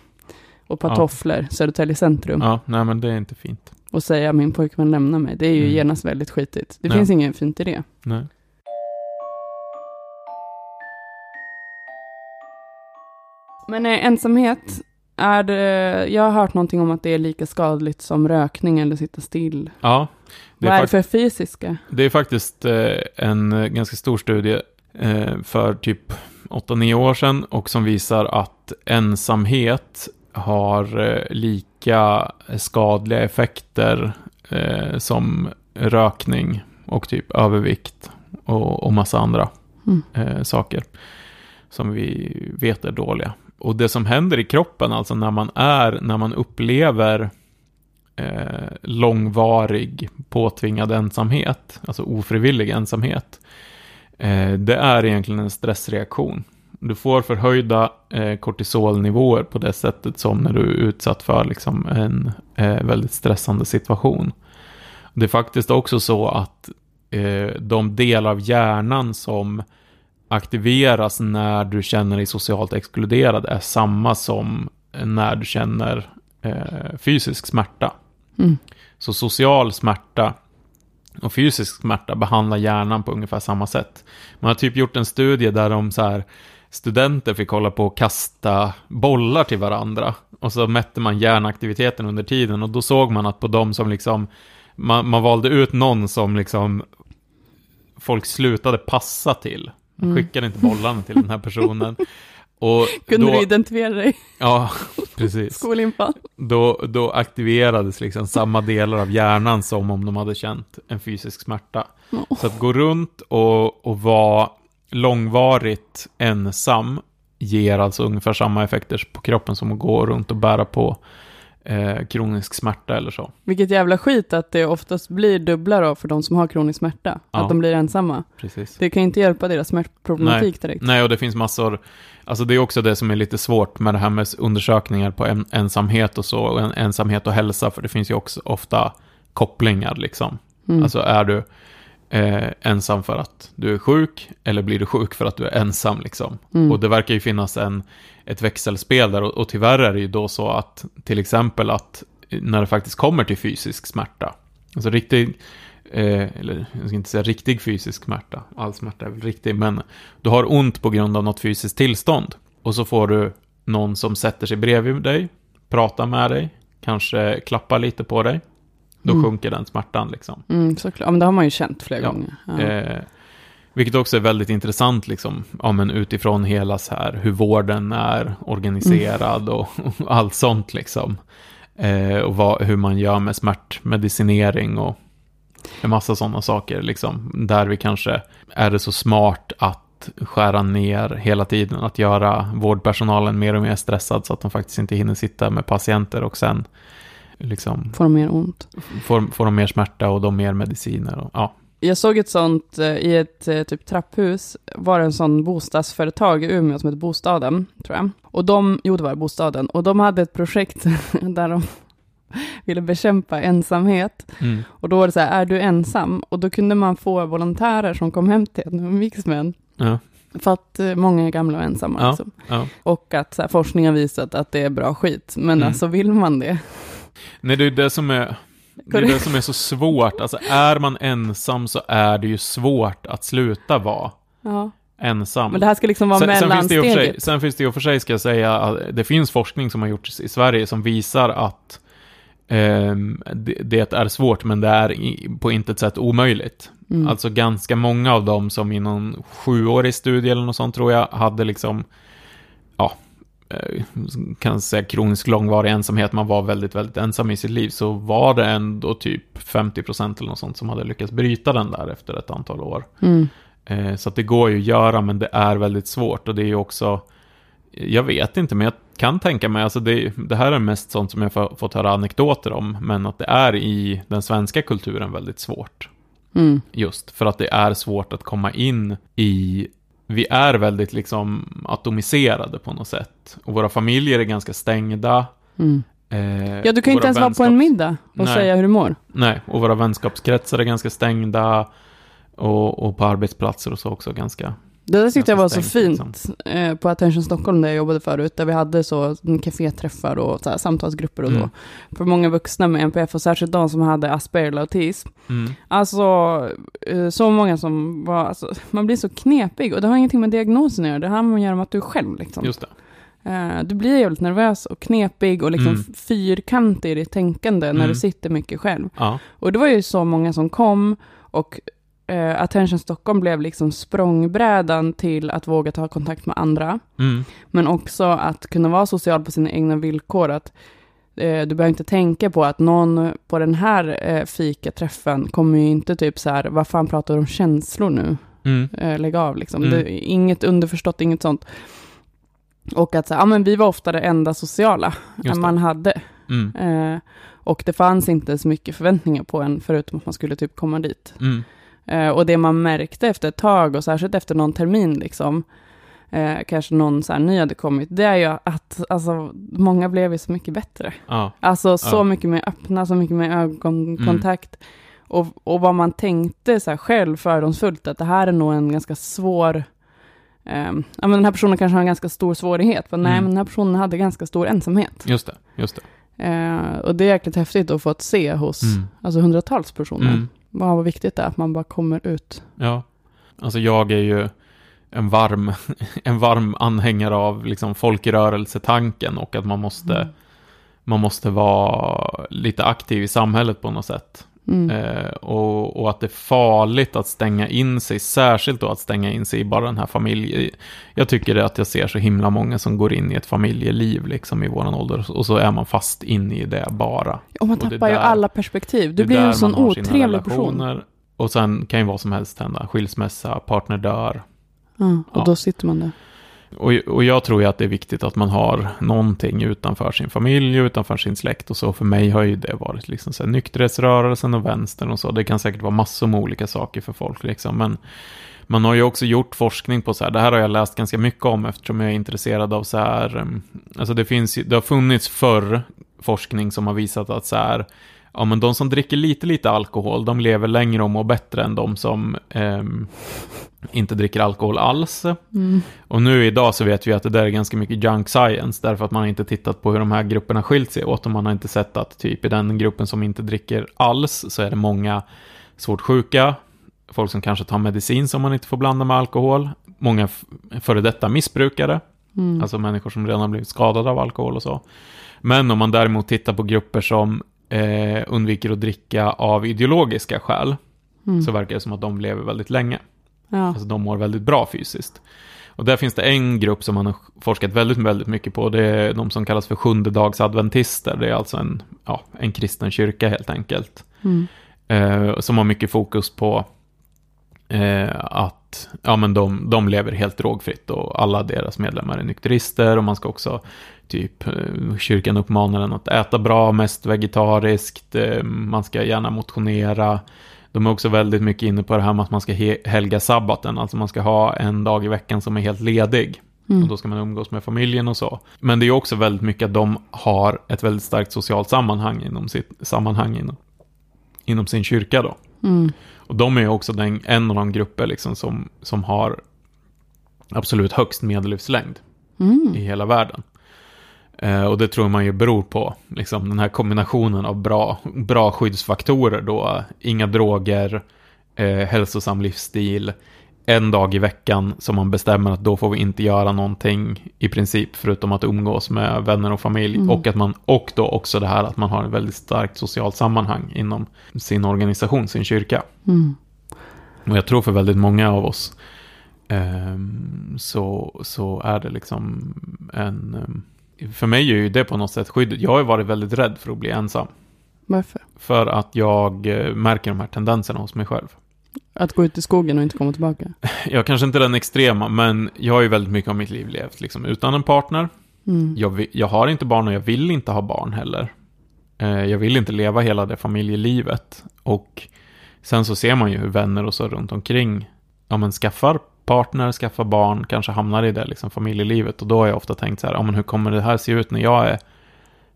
Och ett par Ja. tofflor, Södertälje centrum. ja, nej men det är inte fint. Och säga min pojkvän lämnar mig, det är ju Mm. genast väldigt skitigt. Det Ja. finns inget fint i det. Nej. Men eh, ensamhet, är det, jag har hört någonting om att det är lika skadligt som rökning eller sitta still. Ja, det Vad är, det för fysiska? det är faktiskt eh, en ganska stor studie eh, för typ 8-9 år sedan och som visar att ensamhet har eh, lika skadliga effekter som rökning och typ övervikt och, och massa andra Mm. saker som vi vet är dåliga. Och det som händer i kroppen, alltså när man är, när man upplever eh, långvarig påtvingad ensamhet, alltså ofrivillig ensamhet, eh, det är egentligen en stressreaktion. Du får förhöjda eh, kortisolnivåer på det sättet som när du är utsatt för liksom, en eh, väldigt stressande situation. Det är faktiskt också så att eh, de delar av hjärnan som aktiveras när du känner dig socialt exkluderad är samma som när du känner eh, fysisk smärta. Mm. Så social smärta och fysisk smärta behandlar hjärnan på ungefär samma sätt. Man har typ gjort en studie där de så här studenter fick hålla på och kasta bollar till varandra. Och så mätte man hjärnaktiviteten under tiden och då såg man att på de som liksom man, man valde ut någon som liksom folk slutade passa till. Man Mm. skickade inte bollarna till den här personen. <laughs> Och Kunde då, du identifiera dig? Ja, <laughs> precis. Skolinfall? Då, då aktiverades liksom samma delar av hjärnan som om de hade känt en fysisk smärta. Oh. Så att gå runt och, och vara långvarigt ensam ger alltså ungefär samma effekter på kroppen som att gå runt och bära på eh, kronisk smärta eller så. Vilket jävla skit att det oftast blir dubbla då för de som har kronisk smärta. Ja. Att de blir ensamma. Precis. Det kan ju inte hjälpa deras smärtproblematik direkt. Nej, och det finns massor, alltså det är också det som är lite svårt med det här med undersökningar på en, ensamhet och så, och en, ensamhet och hälsa, för det finns ju också ofta kopplingar liksom. Mm. Alltså är du eh, ensam för att du är sjuk, eller blir du sjuk för att du är ensam liksom. Mm. Och det verkar ju finnas en, ett växelspel där, och, och tyvärr är det ju då så att, till exempel att när det faktiskt kommer till fysisk smärta, alltså riktig, eh, eller jag ska inte säga riktig fysisk smärta, all smärta är väl riktig, men du har ont på grund av något fysiskt tillstånd. Och så får du någon som sätter sig bredvid dig, pratar med dig, kanske klappar lite på dig. Då Mm. sjunker den smärtan liksom. Mm, såklart. Ja, men det har man ju känt flera Ja. gånger. Ja. Eh, vilket också är väldigt intressant, liksom, ja, men utifrån hela så här, hur vården är organiserad och, och allt sånt. Liksom. Eh, och vad, hur man gör med smärtmedicinering och en massa sådana saker. Liksom, där vi kanske är det så smart att skära ner hela tiden, att göra vårdpersonalen mer och mer stressad så att de faktiskt inte hinner sitta med patienter och sen liksom, Får de mer ont. får, får de mer smärta och de mer mediciner. Och, ja. Jag såg ett sånt eh, i ett eh, typ trapphus, var det en sån bostadsföretag i Umeå som heter Bostaden, tror jag. Och de, jo det var Bostaden, och de hade ett projekt <laughs> där de <laughs> ville bekämpa ensamhet. Mm. Och då var det så här, är du ensam? Och då kunde man få volontärer som kom hem till en och umgicks med en. Ja, För att eh, många är gamla och ensamma. Ja. Liksom. ja. Och att så här, forskning har visat att det är bra skit. Men Mm. alltså vill man det? Nej, det är det som är... Det är det som är så svårt. Alltså, är man ensam så är det ju svårt att sluta vara Ja. ensam. Men det här ska liksom vara sen, sen, finns sig, mellansteget. sen finns det i och för sig, ska jag säga, att det finns forskning som har gjorts i Sverige som visar att ehm, det, det är svårt, men det är på intet sätt omöjligt. Mm. Alltså ganska många av dem som i någon sjuårig studie eller något sånt tror jag hade liksom, ja, eh, kan säga kronisk långvarig ensamhet, man var väldigt, väldigt ensam i sitt liv, så var det ändå typ 50% eller något sånt som hade lyckats bryta den där efter ett antal år. Mm. Eh, Så att det går ju att göra, men det är väldigt svårt. Och det är ju också, jag vet inte, men jag kan tänka mig, alltså det, det här är mest sånt som jag fått höra anekdoter om, men att det är i den svenska kulturen väldigt svårt. Mm. Just för att det är svårt att komma in i, vi är väldigt liksom atomiserade på något sätt. Och våra familjer är ganska stängda. Mm. Eh, Ja, du kan inte ens vara på en vänskaps- middag och Nej. säga hur du mår. Nej, och våra vänskapskretsar är ganska stängda. Och, och på arbetsplatser och så också ganska Det där tyckte jag var så fint eh, på Attention Stockholm där jag jobbade förut, där vi hade så mm, kaféträffar och så här, samtalsgrupper och Mm. så. För många vuxna med NPF och särskilt de som hade Asperger eller autism. Mm. Alltså, eh, så många som var, alltså, man blir så knepig och det har ingenting med diagnosen att göra, det har att göra med att du är själv liksom. Just det. Eh, du blir jävligt nervös och knepig och liksom Mm. fyrkantig i ditt tänkande när Mm. du sitter mycket själv. Ja. Och det var ju så många som kom och eh, Attention Stockholm blev liksom språngbrädan till att våga ta kontakt med andra. Mm. Men också att kunna vara social på sina egna villkor. Att eh, du behöver inte tänka på att någon på den här eh, fikaträffen kommer ju inte typ så här, vad fan pratar du om känslor nu? Mm. Eh, lägg av liksom. Mm. Det, inget underförstått, inget sånt. Och att så, här, ja men vi var ofta det enda sociala det. man hade. Mm. Eh, och det fanns inte så mycket förväntningar på en, förutom att man skulle typ komma dit. Mm. Eh, och det man märkte efter ett tag, och särskilt efter någon termin, liksom, eh, kanske någon så här ny hade kommit, det är ju att alltså, många blev ju så mycket bättre. Ja. Alltså så Ja. mycket mer öppna, så mycket mer ögonkontakt. Och, och vad man tänkte så här själv fördomsfullt, att det här är nog en ganska svår... ja, men den här personen kanske har en ganska stor svårighet. Men nej, Mm. men den här personen hade ganska stor ensamhet. Just det. Just det. Eh, och det är jäkligt häftigt att få att se hos Mm. alltså, hundratals personer. Mm. Vad vad viktigt det är att man bara kommer ut. Ja. Alltså jag är ju en varm, <laughs> en varm anhängare av liksom folkrörelsetanken och att man måste, Mm. man måste vara lite aktiv i samhället på något sätt. Mm. Eh, och, och att det är farligt att stänga in sig, särskilt då att stänga in sig i bara den här familjen. Jag tycker att jag ser så himla många som går in i ett familjeliv liksom i våran ålder och så är man fast in i det bara. Och man och tappar ju där- alla perspektiv. Du blir ju en sån otrevlig person. Och sen kan ju vad som helst hända. Skilsmässa, partner dör. Ja, och Ja. då sitter man där. Och, och jag tror ju att det är viktigt att man har någonting utanför sin familj, utanför sin släkt och så. För mig har ju det varit liksom så här, nykterhetsrörelsen och vänstern och så. Det kan säkert vara massor med olika saker för folk liksom. Men man har ju också gjort forskning på så här, det här har jag läst ganska mycket om eftersom jag är intresserad av så här, mm, alltså det finns det har funnits förr forskning som har visat att så här, ja men de som dricker lite, lite alkohol, de lever längre och mår bättre än de som ehm, inte dricker alkohol alls. Mm. Och nu idag så vet vi att det där är ganska mycket junk science, därför att man har inte tittat på hur de här grupperna skilt sig åt, och man har inte sett att typ i den gruppen som inte dricker alls, så är det många svårt sjuka, folk som kanske tar medicin som man inte får blanda med alkohol, många före detta missbrukare, Mm. alltså människor som redan har blivit skadade av alkohol och så. Men om man däremot tittar på grupper som eh, undviker att dricka av ideologiska skäl, Mm. så verkar det som att de lever väldigt länge. Ja. Alltså de mår väldigt bra fysiskt. Och där finns det en grupp som man har forskat väldigt, väldigt mycket på. Det är de som kallas för sjundedagsadventister. Det är alltså en, ja, en kristen kyrka helt enkelt. Mm. Eh, som har mycket fokus på eh, att ja, men de, de lever helt drogfritt och alla deras medlemmar är nykterister och man ska också typ eh, kyrkan uppmanar en att äta bra, mest vegetariskt, eh, man ska gärna motionera. De är också väldigt mycket inne på det här med att man ska he- helga sabbaten, alltså man ska ha en dag i veckan som är helt ledig. Mm. Och då ska man umgås med familjen och så. Men det är också väldigt mycket att de har ett väldigt starkt socialt sammanhang inom sitt sammanhang inom, inom sin kyrka då. Mm. Och de är också den, en av de grupper liksom som, som har absolut högst medellivslängd Mm. i hela världen. Eh, och det tror man ju beror på liksom, den här kombinationen av bra, bra skyddsfaktorer då. Inga droger, eh, hälsosam livsstil, en dag i veckan som man bestämmer att då får vi inte göra någonting i princip förutom att umgås med vänner och familj. Mm. Och, att man, och då också det här att man har ett väldigt starkt socialt sammanhang inom sin organisation, sin kyrka. Mm. Och jag tror för väldigt många av oss ehm, så, så är det liksom en... för mig är ju det på något sätt skyddet. Jag har ju varit väldigt rädd för att bli ensam. Varför? För att jag eh, märker de här tendenserna hos mig själv. Att gå ut i skogen och inte komma tillbaka? <laughs> Jag kanske inte är den extrema, men jag har ju väldigt mycket av mitt liv levt liksom utan en partner. Mm. Jag, jag har inte barn och jag vill inte ha barn heller. Eh, jag vill inte leva hela det familjelivet. Och sen så ser man ju hur vänner och så runt omkring, ja men skaffar partner, skaffar barn, kanske hamnar i det liksom familjelivet. Och då har jag ofta tänkt så här, ja men hur kommer det här se ut när jag är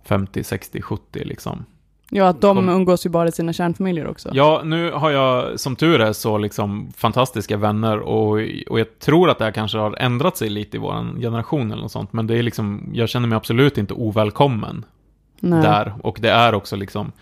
50, 60, 70 liksom. Ja, att de umgås ju bara i sina kärnfamiljer också. Ja, nu har jag som tur är så liksom fantastiska vänner och, och jag tror att det här kanske har ändrat sig lite i vår generation eller något sånt. Men det är liksom, jag känner mig absolut inte ovälkommen Nej. där. Och det är också liksom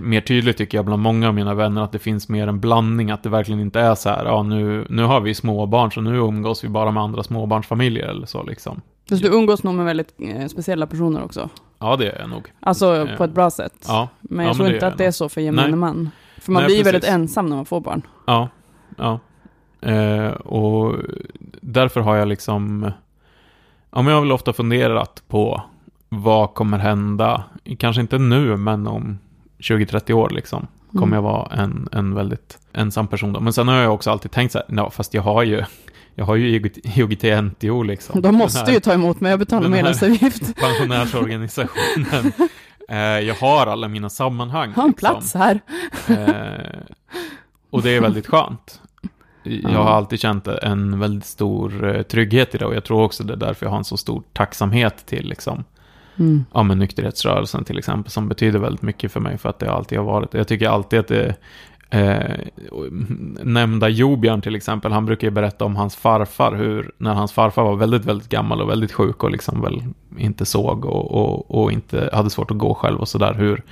mer tydligt tycker jag bland många av mina vänner att det finns mer en blandning, att det verkligen inte är så här, ja nu, nu har vi småbarn så nu umgås vi bara med andra småbarnsfamiljer eller så liksom. Fast du umgås nog med väldigt eh, speciella personer också. Ja, det är jag nog. Alltså Eh, på ett bra sätt. Ja, Men ja, jag tror men inte att det är så för gemene Nej. man. För man Nej, blir precis. väldigt ensam när man får barn. Ja, ja. Eh, och därför har jag liksom, ja men jag har väl ofta funderat på vad kommer hända, kanske inte nu, men om 20-30 år liksom, kommer Mm. jag vara en, en väldigt ensam person då. Men sen har jag också alltid tänkt så här, ja, fast jag har ju, jag har ju IOGT-NTO liksom. De måste här ju ta emot mig, jag betalar medlemsavgift. <laughs> Pensionärsorganisationen. <laughs> Eh, jag har alla mina sammanhang. Har en liksom. plats här. Eh, och det är väldigt skönt. Jag Ja. har alltid känt en väldigt stor eh, trygghet i det och jag tror också det är därför jag har en så stor tacksamhet till liksom, Mm. ja, men nykterhetsrörelsen till exempel, som betyder väldigt mycket för mig för att det alltid har varit. Jag tycker alltid att det eh, mm, nämnda Jobjörn till exempel, han brukar ju berätta om hans farfar, hur när hans farfar var väldigt, väldigt gammal och väldigt sjuk och liksom väl inte såg och, och, och inte hade svårt att gå själv och sådär, hur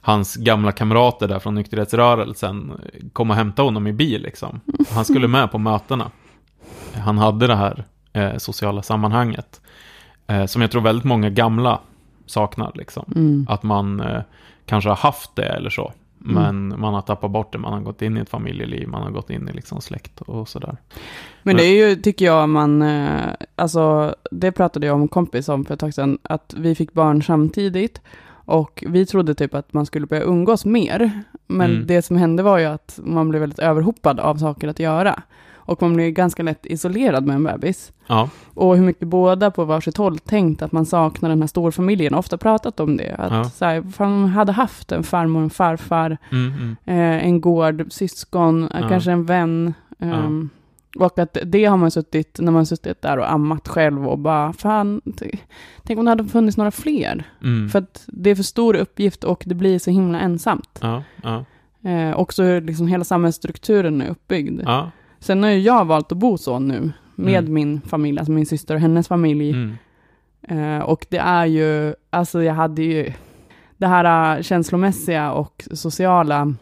hans gamla kamrater där från nykterhetsrörelsen kom och hämtade honom i bil liksom. Han skulle med på mötena. Han hade det här eh, sociala sammanhanget. Eh, som jag tror väldigt många gamla saknar liksom. Mm. Att man eh, kanske har haft det eller så. Men man har tappat bort det, man har gått in i ett familjeliv, man har gått in i liksom släkt och sådär. Men det är ju, tycker jag, man, eh, alltså, det pratade jag om en kompis om för ett tag sedan, att vi fick barn samtidigt. Och vi trodde typ att man skulle börja umgås mer. Men Mm. det som hände var ju att man blev väldigt överhopad av saker att göra. Och man blir ganska lätt isolerad med en bebis. Ja, Och hur mycket båda på varsitt håll tänkt att man saknar den här storfamiljen. Ofta pratat om det. Att Ja. så här, man hade haft en farmor, en farfar, mm, mm. eh, en gård, syskon, eh, Ja. kanske en vän. ehm, Och att det har man suttit, när man suttit där och ammat själv och bara, fan, tänk om det hade funnits några fler. Mm. För att det är för stor uppgift och det blir så himla ensamt. Ja, ja, Eh, också hur liksom hela samhällsstrukturen är uppbyggd. ja. Sen har ju jag valt att bo så nu, med Mm. min familj, alltså min syster och hennes familj. Mm. Eh, och det är ju, alltså jag hade ju, det här eh, känslomässiga och sociala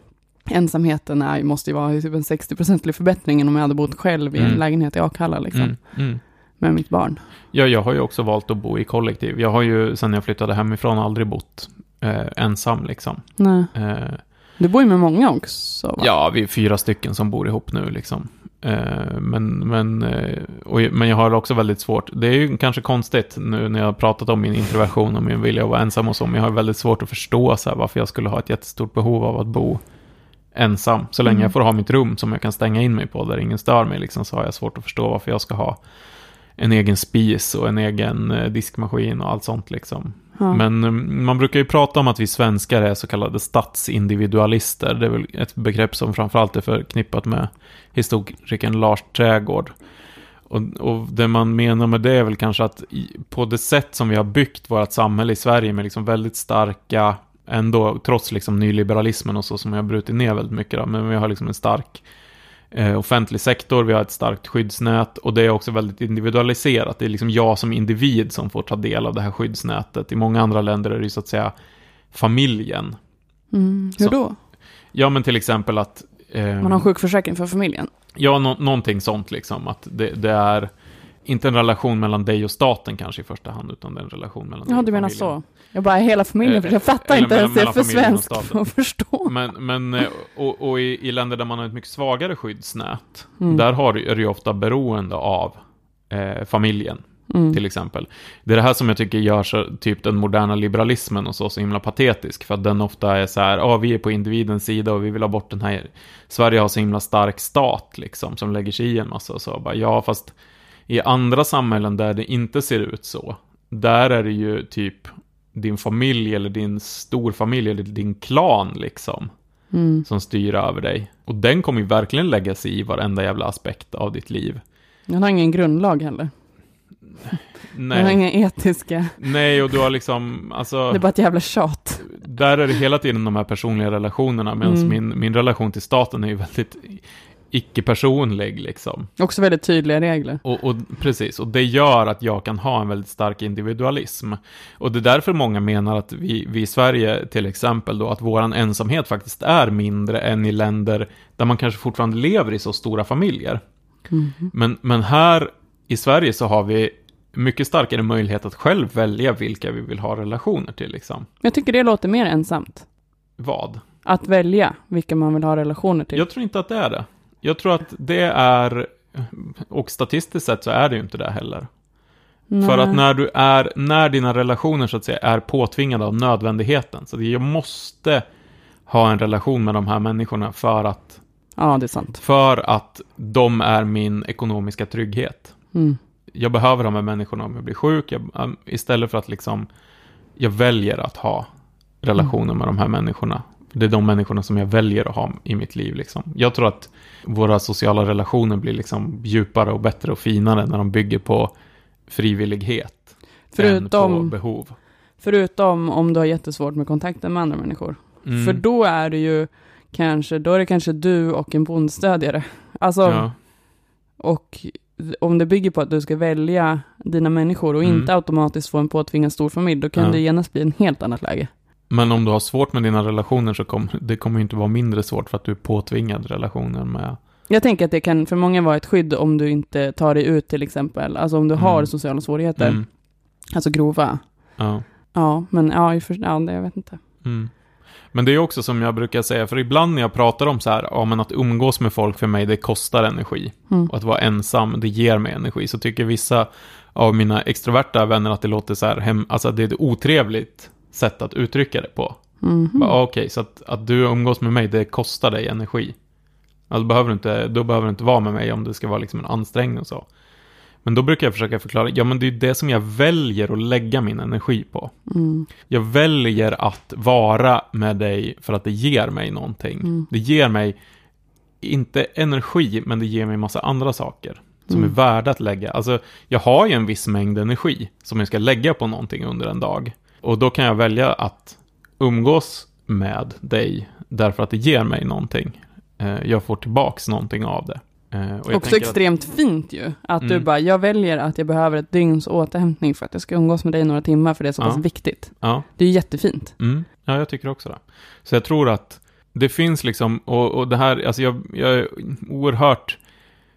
ensamheten är, måste ju vara typ en 60-procentig förbättring om jag hade bott själv i en Mm. lägenhet i Akalla liksom, Mm. Mm. med mitt barn. Ja, jag har ju också valt att bo i kollektiv. Jag har ju sen jag flyttade hemifrån aldrig bott eh, ensam liksom. Nej. Eh, Du bor ju med många också va? ja, vi är fyra stycken som bor ihop nu liksom. Eh, men, men, eh, och, men jag har också väldigt svårt, det är ju kanske konstigt nu när jag har pratat om min introversion och min vilja att vara ensam och så, men jag har väldigt svårt att förstå så här, varför jag skulle ha ett jättestort behov av att bo ensam. Så länge Mm. jag får ha mitt rum som jag kan stänga in mig på, där ingen stör mig, liksom, så har jag svårt att förstå varför jag ska ha en egen spis och en egen eh, diskmaskin och allt sånt liksom. Ja. Men eh, man brukar ju prata om att vi svenskar är så kallade statsindividualister. Det är väl ett begrepp som framförallt är förknippat med historikern Lars Trägård. Och, och det man menar med det är väl kanske att på det sätt som vi har byggt vårt samhälle i Sverige med liksom väldigt starka, ändå trots liksom nyliberalismen och så som vi har brutit ner väldigt mycket då, men vi har liksom en stark eh, offentlig sektor, vi har ett starkt skyddsnät och det är också väldigt individualiserat. Det är liksom jag som individ som får ta del av det här skyddsnätet. I många andra länder är det ju så att säga familjen. Mm. Hur Så- då? Ja, men till exempel att... eh, Man har sjukförsäkring för familjen? Ja, nå- någonting sånt liksom. Att det, det är inte en relation mellan dig och staten kanske i första hand, utan det är en relation mellan dig Ja, och du menar familjen. så. Jag bara, hela familjen, Eh, för jag fattar inte ens, mellan för familjen och svensk staten. för att förstå. Men, men eh, och, och i, i länder där man har ett mycket svagare skyddsnät, Mm. där har, är du ju ofta beroende av eh, familjen, Mm. till exempel. Det är det här som jag tycker gör så, typ den moderna liberalismen och så, så himla patetisk, för att den ofta är så här, ja, vi är på individens sida och vi vill ha bort den här, Sverige har så himla stark stat, liksom, som lägger sig i en massa och så, bara, ja, fast i andra samhällen där det inte ser ut så, där är det ju typ din familj eller din storfamilj eller din klan liksom Mm. som styr över dig. Och den kommer ju verkligen lägga sig i varenda jävla aspekt av ditt liv. Den har ingen grundlag heller. Den har Nej, inga etiska, nej och du har liksom, alltså, det är bara ett jävla tjat. där är det hela tiden de här personliga relationerna, medan Mm. min, min relation till staten är ju väldigt icke-personlig liksom. Också väldigt tydliga regler. Och, och precis, och det gör att jag kan ha en väldigt stark individualism. Och det är därför många menar att vi, vi i Sverige till exempel då, att våran ensamhet faktiskt är mindre än i länder där man kanske fortfarande lever i så stora familjer. Mm. Men, men här i Sverige så har vi mycket starkare möjlighet att själv välja vilka vi vill ha relationer till liksom. Jag tycker det låter mer ensamt. Vad? Att välja vilka man vill ha relationer till. Jag tror inte att det är det. Jag tror att det är, och statistiskt sett så är det ju inte det heller. För Nej. att när du är, när dina relationer så att säga är påtvingade av nödvändigheten. Så att jag måste ha en relation med de här människorna för att, Ja, det är sant. för att de är min ekonomiska trygghet. Mm. Jag behöver de här människorna om jag blir sjuk. Jag, um, istället för att liksom, jag väljer att ha relationer med de här människorna. Det är de människorna som jag väljer att ha i mitt liv. Liksom. Jag tror att våra sociala relationer blir liksom djupare och bättre och finare när de bygger på frivillighet. än på Förutom, behov. förutom om du har jättesvårt med kontakten med andra människor. Mm. För då är det ju kanske, då är det kanske du och en bondstödjare. Alltså, ja. och om det bygger på att du ska välja dina människor och Mm. inte automatiskt få en påtvingad storfamilj, då kan Ja. det genast bli en helt annat läge. Men om du har svårt med dina relationer så kommer det kommer inte vara mindre svårt för att du är påtvingad relationer med... Jag tänker att det kan för många vara ett skydd om du inte tar dig ut till exempel. Alltså om du har Mm. sociala svårigheter, Mm. alltså grova. Ja. Ja, men ja, för, ja det, jag vet inte. Mm. Men det är också som jag brukar säga, för ibland när jag pratar om så här, ja men att umgås med folk för mig, det kostar energi. Mm. Och att vara ensam, det ger mig energi. Så tycker vissa av mina extroverta vänner att det låter så här, hem, alltså det är otrevligt sätt att uttrycka det på. Bara, ah, Okej, så att, att du umgås med mig, det kostar dig energi. Alltså, behöver du inte, då behöver du inte vara med mig om det ska vara liksom en ansträngning och så. Men då brukar jag försöka förklara, ja men det är det som jag väljer att lägga min energi på. Mm. Jag väljer att vara med dig för att det ger mig någonting. Mm. Det ger mig, inte energi, men det ger mig massa andra saker. Som Mm. är värda att lägga. Alltså, jag har ju en viss mängd energi som jag ska lägga på någonting under en dag. Och då kan jag välja att umgås med dig därför att det ger mig någonting. Eh, Jag får tillbaks någonting av det. Eh, Och Också tänker att- extremt fint ju. Att du Mm. bara, jag väljer att jag behöver ett dygns återhämtning för att jag ska umgås med dig några timmar för det är så pass Ja. viktigt. Ja. Det är ju jättefint. Mm. Ja, jag tycker också det. Så jag tror att det finns liksom, och, och det här, alltså jag, jag är oerhört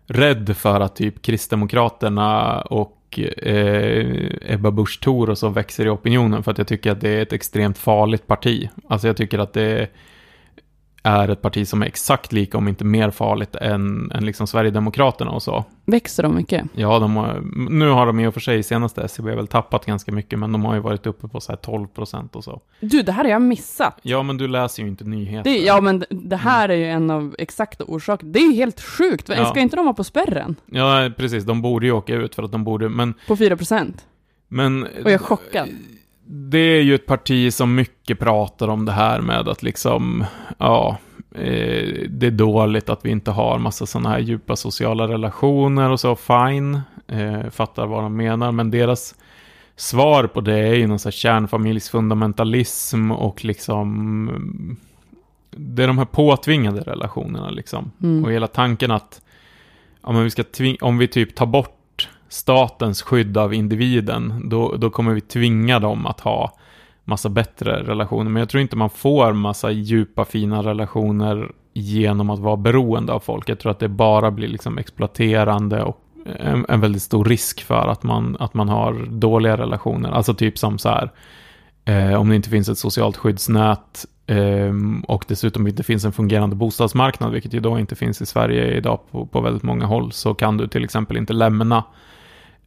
rädd för att typ Kristdemokraterna och eh, Ebba Busch Thor och så växer i opinionen för att jag tycker att det är ett extremt farligt parti. Alltså jag tycker att det är ett parti som är exakt lika, om inte mer farligt än, än liksom Sverigedemokraterna och så. Växer de mycket? Ja, de har, nu har de i och för sig senaste SCB väl tappat ganska mycket, men de har ju varit uppe på så här 12 procent och så. Du, det här har jag missat. Ja, men du läser ju inte nyheter. Det, ja, men det här är ju en av exakta orsakerna. Det är ju helt sjukt. Ja. Ska inte de vara på spärren? Ja, precis. De borde ju åka ut för att de borde, men... På 4 procent? men Och jag är chockad. Det är ju ett parti som mycket pratar om det här med att liksom, ja, eh, det är dåligt att vi inte har massa sådana här djupa sociala relationer och så, fine, eh, fattar vad de menar, men deras svar på det är ju någon sån här kärnfamiljsfundamentalism och liksom, det är de här påtvingade relationerna liksom. Mm. Och hela tanken att ja, men vi ska tving- om vi typ tar bort statens skydd av individen, då, då kommer vi tvinga dem att ha massa bättre relationer. Men jag tror inte man får massa djupa, fina relationer genom att vara beroende av folk. Jag tror att det bara blir liksom exploaterande och en, en väldigt stor risk för att man, att man har dåliga relationer. Alltså typ som så här, eh, om det inte finns ett socialt skyddsnät eh, och dessutom inte finns en fungerande bostadsmarknad, vilket ju då inte finns i Sverige idag på, på väldigt många håll, så kan du till exempel inte lämna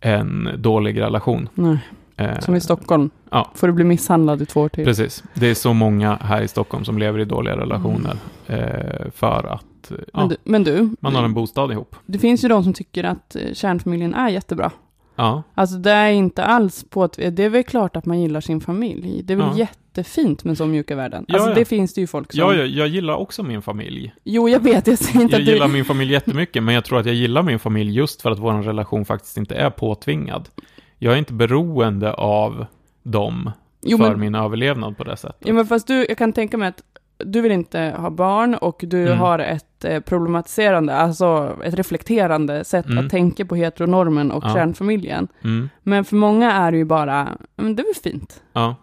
en dålig relation. Nej, Eh, som i Stockholm. Ja. Får du bli misshandlad i två år till. Precis. Det är så många här i Stockholm som lever i dåliga relationer eh, för att eh, ja, Men, du, men du, man har en bostad ihop. det finns ju de som tycker att kärnfamiljen är jättebra. Ja, Alltså det är inte alls på att, det är väl klart att man gillar sin familj. Det är väl Ja. jättefint med så mjuka värden. Ja, Alltså ja. det finns det ju folk som... ja jag, jag gillar också min familj. Jo, jag vet, jag säger inte Jag att du... gillar min familj jättemycket, men jag tror att jag gillar min familj just för att vår relation faktiskt inte är påtvingad. Jag är inte beroende av dem Jo, för men, min överlevnad på det sättet. jo, men fast du, jag kan tänka mig att du vill inte ha barn och du Mm. har ett eh, problematiserande, alltså ett reflekterande sätt Mm. att tänka på heteronormen och Ja. kärnfamiljen. Mm, Men för många är det ju bara, men det är väl fint. ja,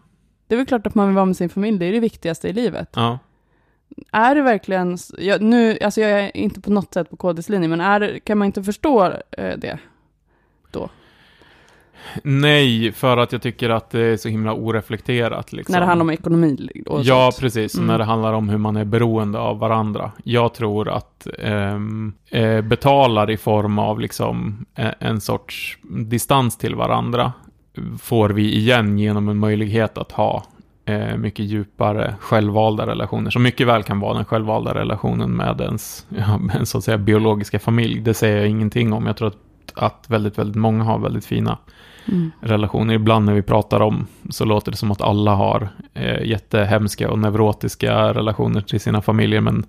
Det är väl klart att man vill vara med sin familj, det är det viktigaste i livet. ja. Är det verkligen, jag, nu, alltså jag är inte på något sätt på KDs linje, men är, kan man inte förstå eh, det? Nej, för att jag tycker att det är så himla oreflekterat. Liksom. När det handlar om ekonomi och Ja, sånt. precis. Mm. När det handlar om hur man är beroende av varandra. Jag tror att ehm, eh, betalar i form av liksom en sorts distans till varandra får vi igen genom en möjlighet att ha eh, mycket djupare självvalda relationer. Som mycket väl kan vara den självvalda relationen med ens, <laughs> ja, med ens så att säga, biologiska familj. Det säger jag ingenting om. Jag tror att, att väldigt, väldigt många har väldigt fina Mm. relationer. Ibland när vi pratar om så låter det som att alla har eh, jättehemska och neurotiska relationer till sina familjer. Men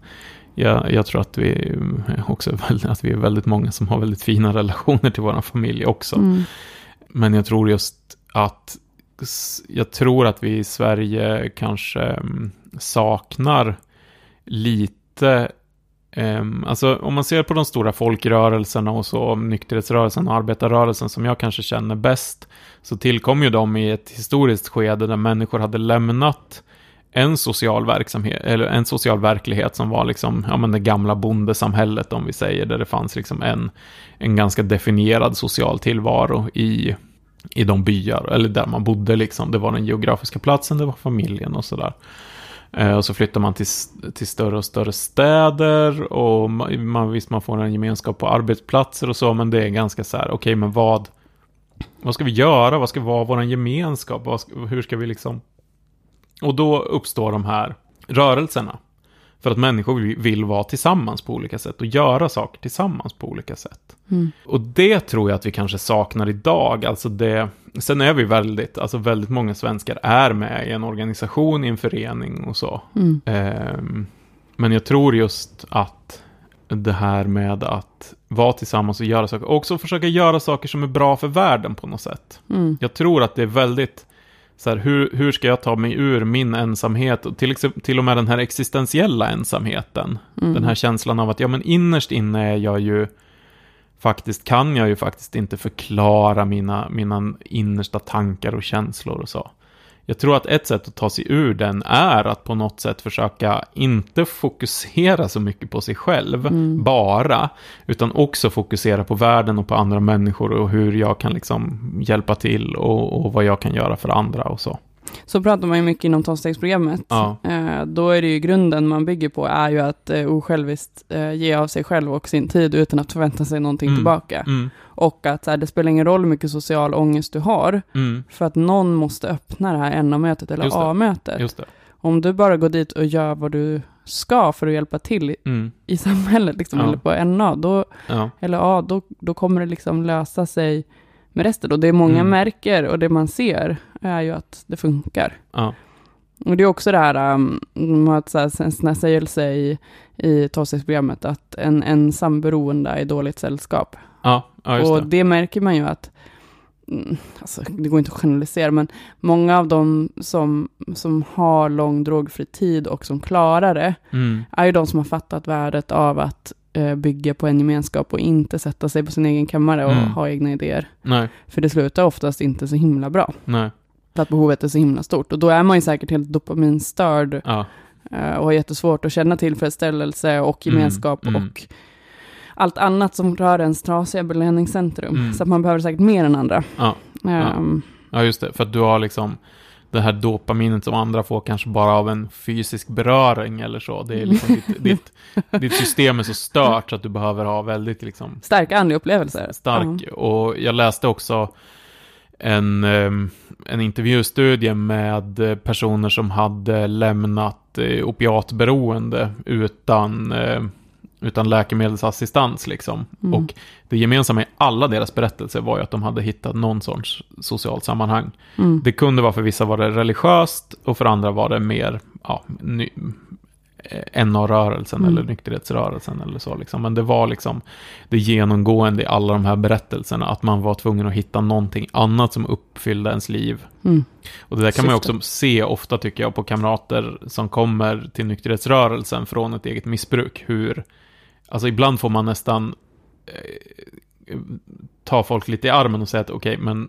jag, jag tror att vi eh, också <laughs> att vi är väldigt många som har väldigt fina <laughs> relationer till våra familj också. Mm. Men jag tror just att jag tror att vi i Sverige kanske mm, saknar lite Ehm, alltså om man ser på de stora folkrörelserna och så, nykterhetsrörelsen och arbetarrörelsen som jag kanske känner bäst, så tillkom ju de i ett historiskt skede där människor hade lämnat en social verksamhet, eller en social verklighet som var liksom, ja men det gamla bondesamhället om vi säger, där det fanns liksom en, en ganska definierad social tillvaro i, i de byar, eller där man bodde liksom. Det var den geografiska platsen, det var familjen och sådär. Eh, Eh, och så flyttar man till, till större och större städer och man, visst man får en gemenskap på arbetsplatser och så, men det är ganska så här, okej okay, men vad, vad ska vi göra? Vad ska vara vår gemenskap? Vad ska, hur ska vi liksom... Och då uppstår de här rörelserna. För att människor vill- vara tillsammans på olika sätt och göra saker tillsammans på olika sätt. Mm. Och det tror jag att vi kanske saknar idag. Alltså det, sen är vi väldigt, alltså väldigt många svenskar är med i en organisation, i en förening och så. Mm. Ehm, men jag tror just att det här med att vara tillsammans och göra saker, och också försöka göra saker som är bra för världen på något sätt. Mm. Jag tror att det är väldigt så här, hur, hur ska jag ta mig ur min ensamhet och till, till och med den här existentiella ensamheten. Mm. Den här känslan av att, ja men innerst inne är jag ju faktiskt, kan jag ju faktiskt inte förklara mina, mina innersta tankar och känslor och så. Jag tror att ett sätt att ta sig ur den är att på något sätt försöka inte fokusera så mycket på sig själv, Mm. bara, utan också fokusera på världen och på andra människor och hur jag kan liksom hjälpa till och, och vad jag kan göra för andra och så. Så pratar man ju mycket inom tolvstegsprogrammet. Ja. Eh, då är det ju grunden man bygger på är ju att eh, osjälviskt eh, ge av sig själv och sin tid utan att förvänta sig någonting Mm. tillbaka. Mm, Och att här, det spelar ingen roll hur mycket social ångest du har, mm, för att någon måste öppna det här NA-mötet eller. A-mötet. Om du bara går dit och gör vad du ska för att hjälpa till i, Mm, i samhället, liksom, Ja. eller på NA, då, ja, eller A, då, då kommer det liksom lösa sig med resten. Och det många Mm. märker och det man ser är ju att det funkar. ja, Och det är också det här, um, ett så här, en sån här sägelse i, i tolvstegsprogrammet, att en ensam beroende är dåligt sällskap. ja, ja just och det. det. märker man ju att, mm, alltså det går inte att generalisera, men många av de som, som har lång drogfri tid och som klarar det, Mm, är ju de som har fattat värdet av att bygga på en gemenskap och inte sätta sig på sin egen kammare och Mm. ha egna idéer. nej, För det slutar oftast inte så himla bra, nej, för att behovet är så himla stort. Och då är man ju säkert helt dopaminstörd ja, eh, och har jättesvårt att känna tillfredsställelse och Mm, gemenskap mm. och allt annat som rör ens trasiga belöningscentrum. Mm. Så att man behöver säkert mer än andra. Ja, Ehm, ja, just det. För att du har liksom det här dopaminet som andra får kanske bara av en fysisk beröring eller så. Det är liksom ditt, ditt, <laughs> ditt system är så stört så att du behöver ha väldigt liksom Starka andliga upplevelser. stark. Och jag läste också en, ehm, en intervjustudie med personer som hade lämnat eh, opiatberoende utan, eh, utan läkemedelsassistans liksom. Mm. Och det gemensamma i alla deras berättelser var ju att de hade hittat någon sorts socialt sammanhang. Mm. Det kunde vara för vissa var det religiöst och för andra var det mer ja, ny, eh, NA-rörelsen Mm. eller nykterhetsrörelsen eller så. Liksom. Men det var liksom det genomgående i alla de här berättelserna att man var tvungen att hitta någonting annat som uppfyllde ens liv. Mm. Och det där kan man Syfte. också se ofta tycker jag på kamrater som kommer till nykterhetsrörelsen från ett eget missbruk. Hur, alltså ibland får man nästan eh, ta folk lite i armen och säga att okej, men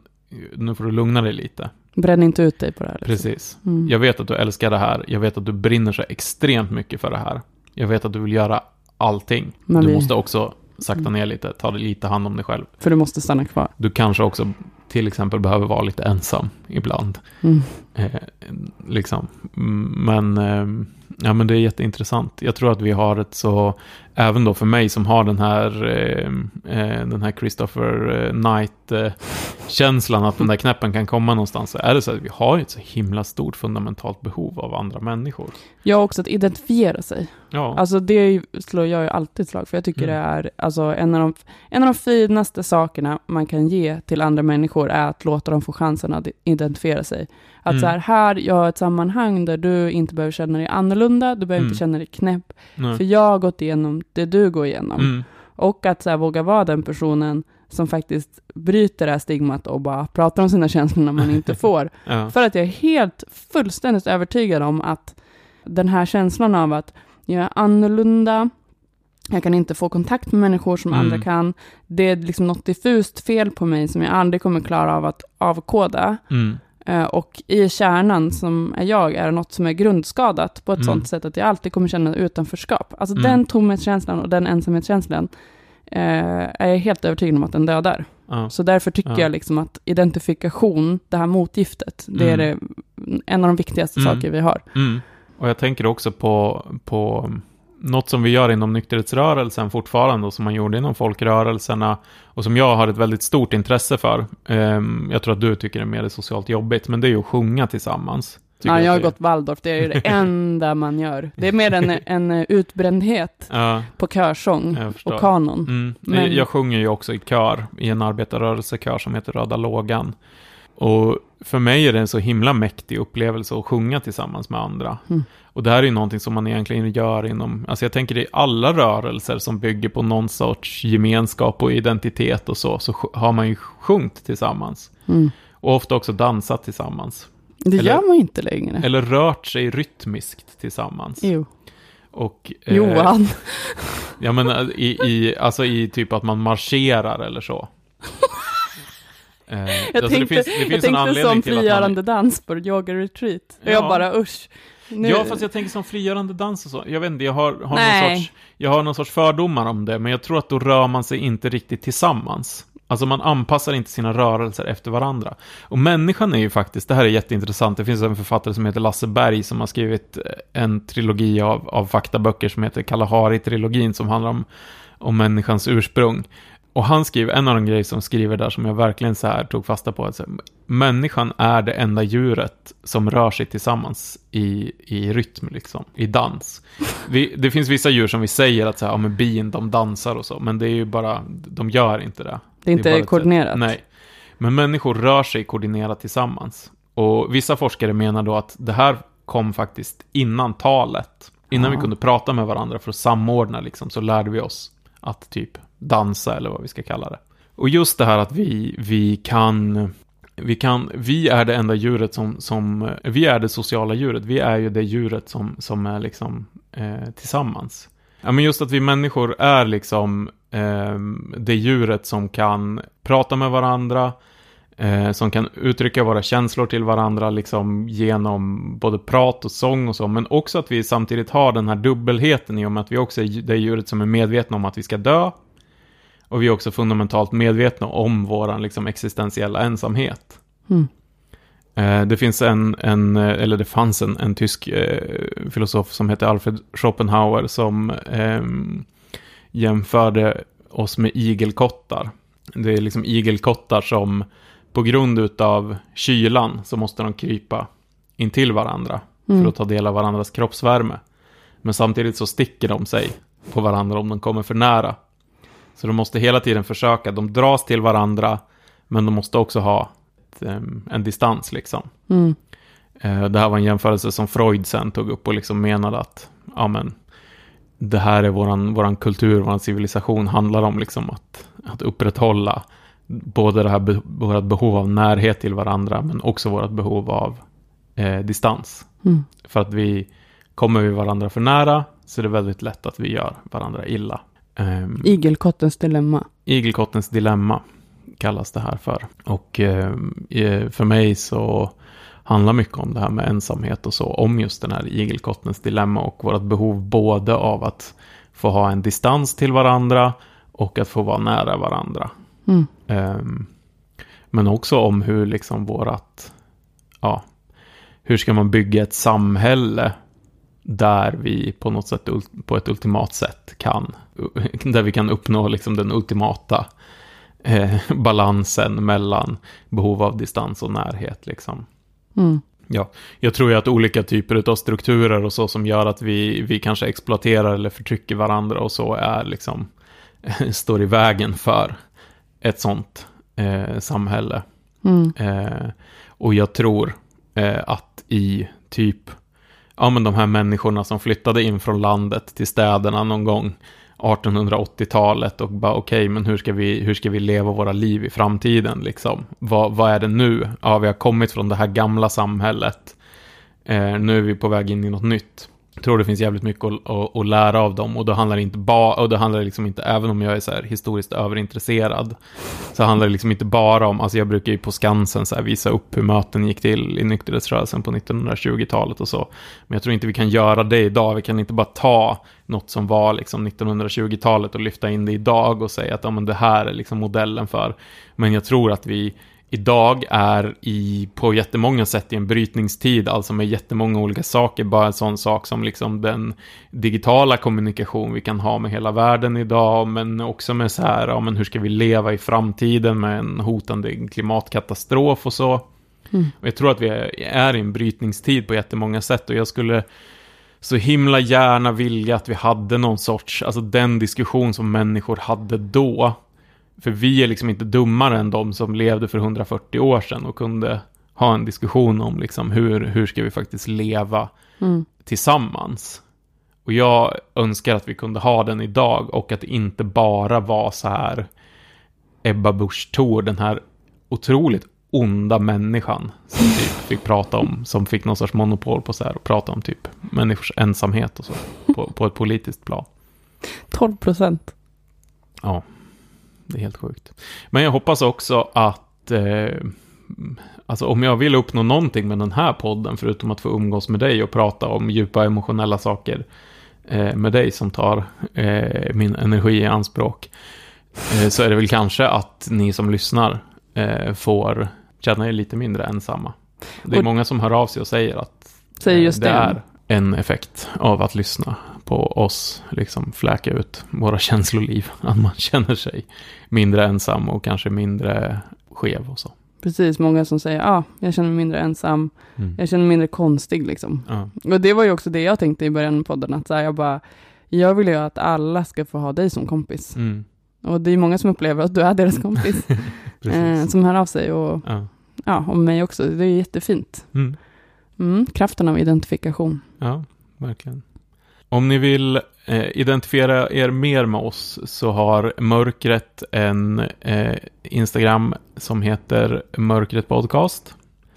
nu får du lugna dig lite. Bränn inte ut dig på det här. Liksom. Precis. Mm. Jag vet att du älskar det här. Jag vet att du brinner så extremt mycket för det här. Jag vet att du vill göra allting. Men du vi- måste också sakta Mm. ner lite, ta lite hand om dig själv. För du måste stanna kvar. Du kanske också till exempel behöver vara lite ensam ibland. Mm. Eh, liksom. Men, eh, ja, men det är jätteintressant. Jag tror att vi har ett så, även då för mig som har den här, eh, eh, den här Christopher eh, Knight-känslan att den där knäppen kan komma någonstans. Så är det så att vi har ett så himla stort fundamentalt behov av andra människor. Har också att identifiera sig. Ja, Alltså det slår jag ju alltid slag för. Jag tycker Mm. det är alltså, en, av de, en av de finaste sakerna man kan ge till andra människor är att låta dem få chansen att identifiera sig. Att Mm. så här, här, jag har ett sammanhang där du inte behöver känna dig annorlunda, du behöver Mm. inte känna dig knäpp, nej. för jag har gått igenom det du går igenom. Mm, Och att så här, våga vara den personen som faktiskt bryter det här stigmat och bara pratar om sina känslor när man inte <laughs> får. ja. För att jag är helt fullständigt övertygad om att den här känslan av att jag är annorlunda, jag kan inte få kontakt med människor som Mm. andra kan, det är liksom något diffust fel på mig som jag aldrig kommer klara av att avkoda. Mm, Och i kärnan som är jag är något som är grundskadat på ett Mm. sånt sätt att jag alltid kommer känna utanförskap. Alltså Mm. den tomhetskänslan och den ensamhetskänslan eh, är jag helt övertygad om att den dödar. ja. Så därför tycker Ja. jag liksom att identifikation, det här motgiftet, det är det, Mm. en av de viktigaste Mm. saker vi har. Mm. Och jag tänker också på, på något som vi gör inom nykterhetsrörelsen fortfarande och som man gjorde inom folkrörelserna och som jag har ett väldigt stort intresse för. Ehm, jag tror att du tycker det är mer socialt jobbigt, men det är ju att sjunga tillsammans. Tycker Ja, jag har gått Waldorf, det är ju det <laughs> enda man gör. Det är mer en, en utbrändhet Ja, på körsång och kanon. Mm. Men- Jag sjunger ju också i kör, i en arbetarrörelsekör som heter Röda Lågan. Och för mig är det en så himla mäktig upplevelse att sjunga tillsammans med andra. Mm. Och det här är ju någonting som man egentligen gör inom, alltså jag tänker i alla rörelser som bygger på någon sorts gemenskap och identitet och så, så har man ju sjungit tillsammans. Mm. Och ofta också dansat tillsammans. Det Eller- gör man inte längre. Eller rört sig rytmiskt tillsammans. Jo. Och, eh, Johan. Ja men eh, i, i, alltså i typ att man marscherar eller så. <laughs> Eh, Jag alltså tänkte, det finns, det jag finns en tänkte anledning som till att man... frigörande dans på yoga retreat. Och jag Ja. bara usch. Nu, Ja, fast jag tänker som frigörande dans och så. Jag vet inte, jag har, har, någon sorts, jag har någon sorts fördomar om det, men jag tror att då rör man sig inte riktigt tillsammans. Alltså man anpassar inte sina rörelser efter varandra. Och människan är ju faktiskt, det här är jätteintressant, det finns en författare som heter Lasse Berg som har skrivit en trilogi av, av faktaböcker som heter Kalahari-trilogin som handlar om, om människans ursprung. Och han skriver, en av de grejer som skriver där som jag verkligen så här tog fasta på, alltså, människan är det enda djuret som rör sig tillsammans i, i rytm, liksom, i dans. Vi, det finns vissa djur som vi säger att så här, ja, men bin, de dansar och så, men det är ju bara, de gör inte det. det är inte ett sätt- koordinerat. Nej. Men människor rör sig koordinerat tillsammans. Och vissa forskare menar då att det här kom faktiskt innan talet. Innan Ja. vi kunde prata med varandra för att samordna liksom, så lärde vi oss att typ dansa eller vad vi ska kalla det. Och just det här att vi, vi kan, vi kan, vi är det enda djuret som, som, vi är det sociala djuret, vi är ju det djuret som, som är liksom eh, tillsammans. Ja men just att vi människor är liksom eh, det djuret som kan prata med varandra, eh, som kan uttrycka våra känslor till varandra liksom genom både prat och sång och så, men också att vi samtidigt har den här dubbelheten i och med att vi också är det djuret som är medvetna om att vi ska dö, och vi är också fundamentalt medvetna om våran liksom existentiella ensamhet. Mm. Eh, Det finns en, en, eh, eller det fanns en, en tysk eh, filosof som heter Alfred Schopenhauer som ehm, jämförde oss med igelkottar. Det är liksom igelkottar som på grund utav kylan så måste de krypa in till varandra Mm. för att ta del av varandras kroppsvärme. Men samtidigt så sticker de sig på varandra om de kommer för nära. Så de måste hela tiden försöka, de dras till varandra, men de måste också ha ett, en distans liksom. Mm. Eh, Det här var en jämförelse som Freud sen tog upp och liksom menade att, ja men, det här är våran, våran kultur, våran civilisation handlar om liksom att, att upprätthålla både det här be, vårat behov av närhet till varandra, men också vårt behov av eh, distans. Mm. För att vi, kommer vi varandra för nära, så är det väldigt lätt att vi gör varandra illa. Ehm, Igelkottens dilemma. Igelkottens dilemma kallas det här för. Och eh, för mig så handlar mycket om det här med ensamhet och så, om just den här igelkottens dilemma och vårt behov både av att få ha en distans till varandra och att få vara nära varandra. Mm. Ehm, men också om hur liksom vårat, ja, hur ska man bygga ett samhälle där vi på något sätt, på ett ultimat sätt kan, <laughs> där vi kan uppnå liksom den ultimata eh, <laughs> balansen mellan behov av distans och närhet liksom. Mm. Ja, jag tror ju att olika typer av strukturer och så som gör att vi, vi kanske exploaterar eller förtrycker varandra och så är liksom, <laughs> står i vägen för ett sånt eh, samhälle. Mm. Eh, och jag tror eh, att i typ, ja men de här människorna som flyttade in från landet till städerna någon gång 1880-talet och bara okej, men hur ska, vi, hur ska vi leva våra liv i framtiden liksom? Vad, vad är det nu? Ja, vi har kommit från det här gamla samhället. Eh, nu är vi på väg in i något nytt. Jag tror det finns jävligt mycket att, att, att lära av dem och då handlar det inte bara, och då handlar det liksom inte, även om jag är så här historiskt överintresserad, så handlar det liksom inte bara om, alltså jag brukar ju på Skansen så här visa upp hur möten gick till i nykterhetsrörelsen på 1920-talet och så. Men jag tror inte vi kan göra det idag, vi kan inte bara ta något som var liksom 1920-talet och lyfta in det idag och säga att ja, men det här är liksom modellen för. Men jag tror att vi idag är i, på jättemånga sätt i en brytningstid, alltså med jättemånga olika saker. Bara en sån sak som liksom den digitala kommunikation vi kan ha med hela världen idag, men också med så här, ja men hur ska vi leva i framtiden med en hotande klimatkatastrof och så. Mm. Och jag tror att vi är, i en brytningstid på jättemånga sätt och jag skulle så himla gärna vilja att vi hade någon sorts, alltså den diskussion som människor hade då. För vi är liksom inte dummare än de som levde för 140 år sedan och kunde ha en diskussion om liksom hur, hur ska vi faktiskt leva Mm. tillsammans. Och jag önskar att vi kunde ha den idag och att det inte bara var så här Ebba Busch Thor, den här otroligt onda människan som typ fick prata om, som fick någon sorts monopol på så här och prata om typ människors ensamhet och så på, på ett politiskt plan. 12 procent. Ja, det är helt sjukt. Men jag hoppas också att, eh, alltså om jag vill uppnå någonting med den här podden, förutom att få umgås med dig och prata om djupa emotionella saker eh, med dig som tar eh, min energi i anspråk, eh, så är det väl kanske att ni som lyssnar eh, får känna er lite mindre ensamma. Det är Och- många som hör av sig och säger att Säger Eh, just det det. är en effekt av att lyssna på oss, liksom fläka ut våra <laughs> känsloliv. Att man känner sig mindre ensam och kanske mindre skev och så. Precis, många som säger, ja, ah, jag känner mig mindre ensam, Mm. jag känner mig mindre konstig liksom. Ja. Och det var ju också det jag tänkte i början av podden, att så här, jag bara, jag vill ju att alla ska få ha dig som kompis. Mm. Och det är många som upplever att du är deras kompis, <laughs> eh, som hör av sig och Ja. ja, om mig också. Det är jättefint. Mm. Mm, kraften av identifikation. Ja, verkligen. Om ni vill eh, identifiera er mer med oss så har Mörkret en eh, Instagram som heter Mörkret Podcast.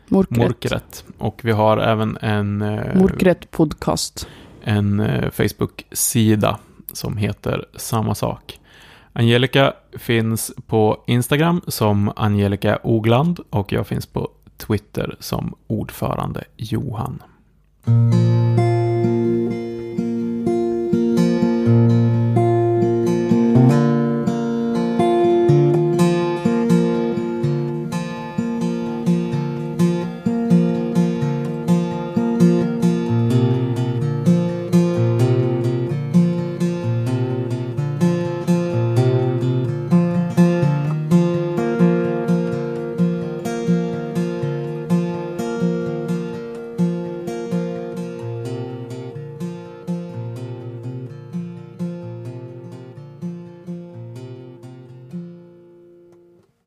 Mörkret. Mörkret. Och vi har även en eh, Mörkret podcast. en eh, Facebook-sida som heter samma sak. Angelica finns på Instagram som Angelica Ogland och jag finns på Twitter som ordförande Johan.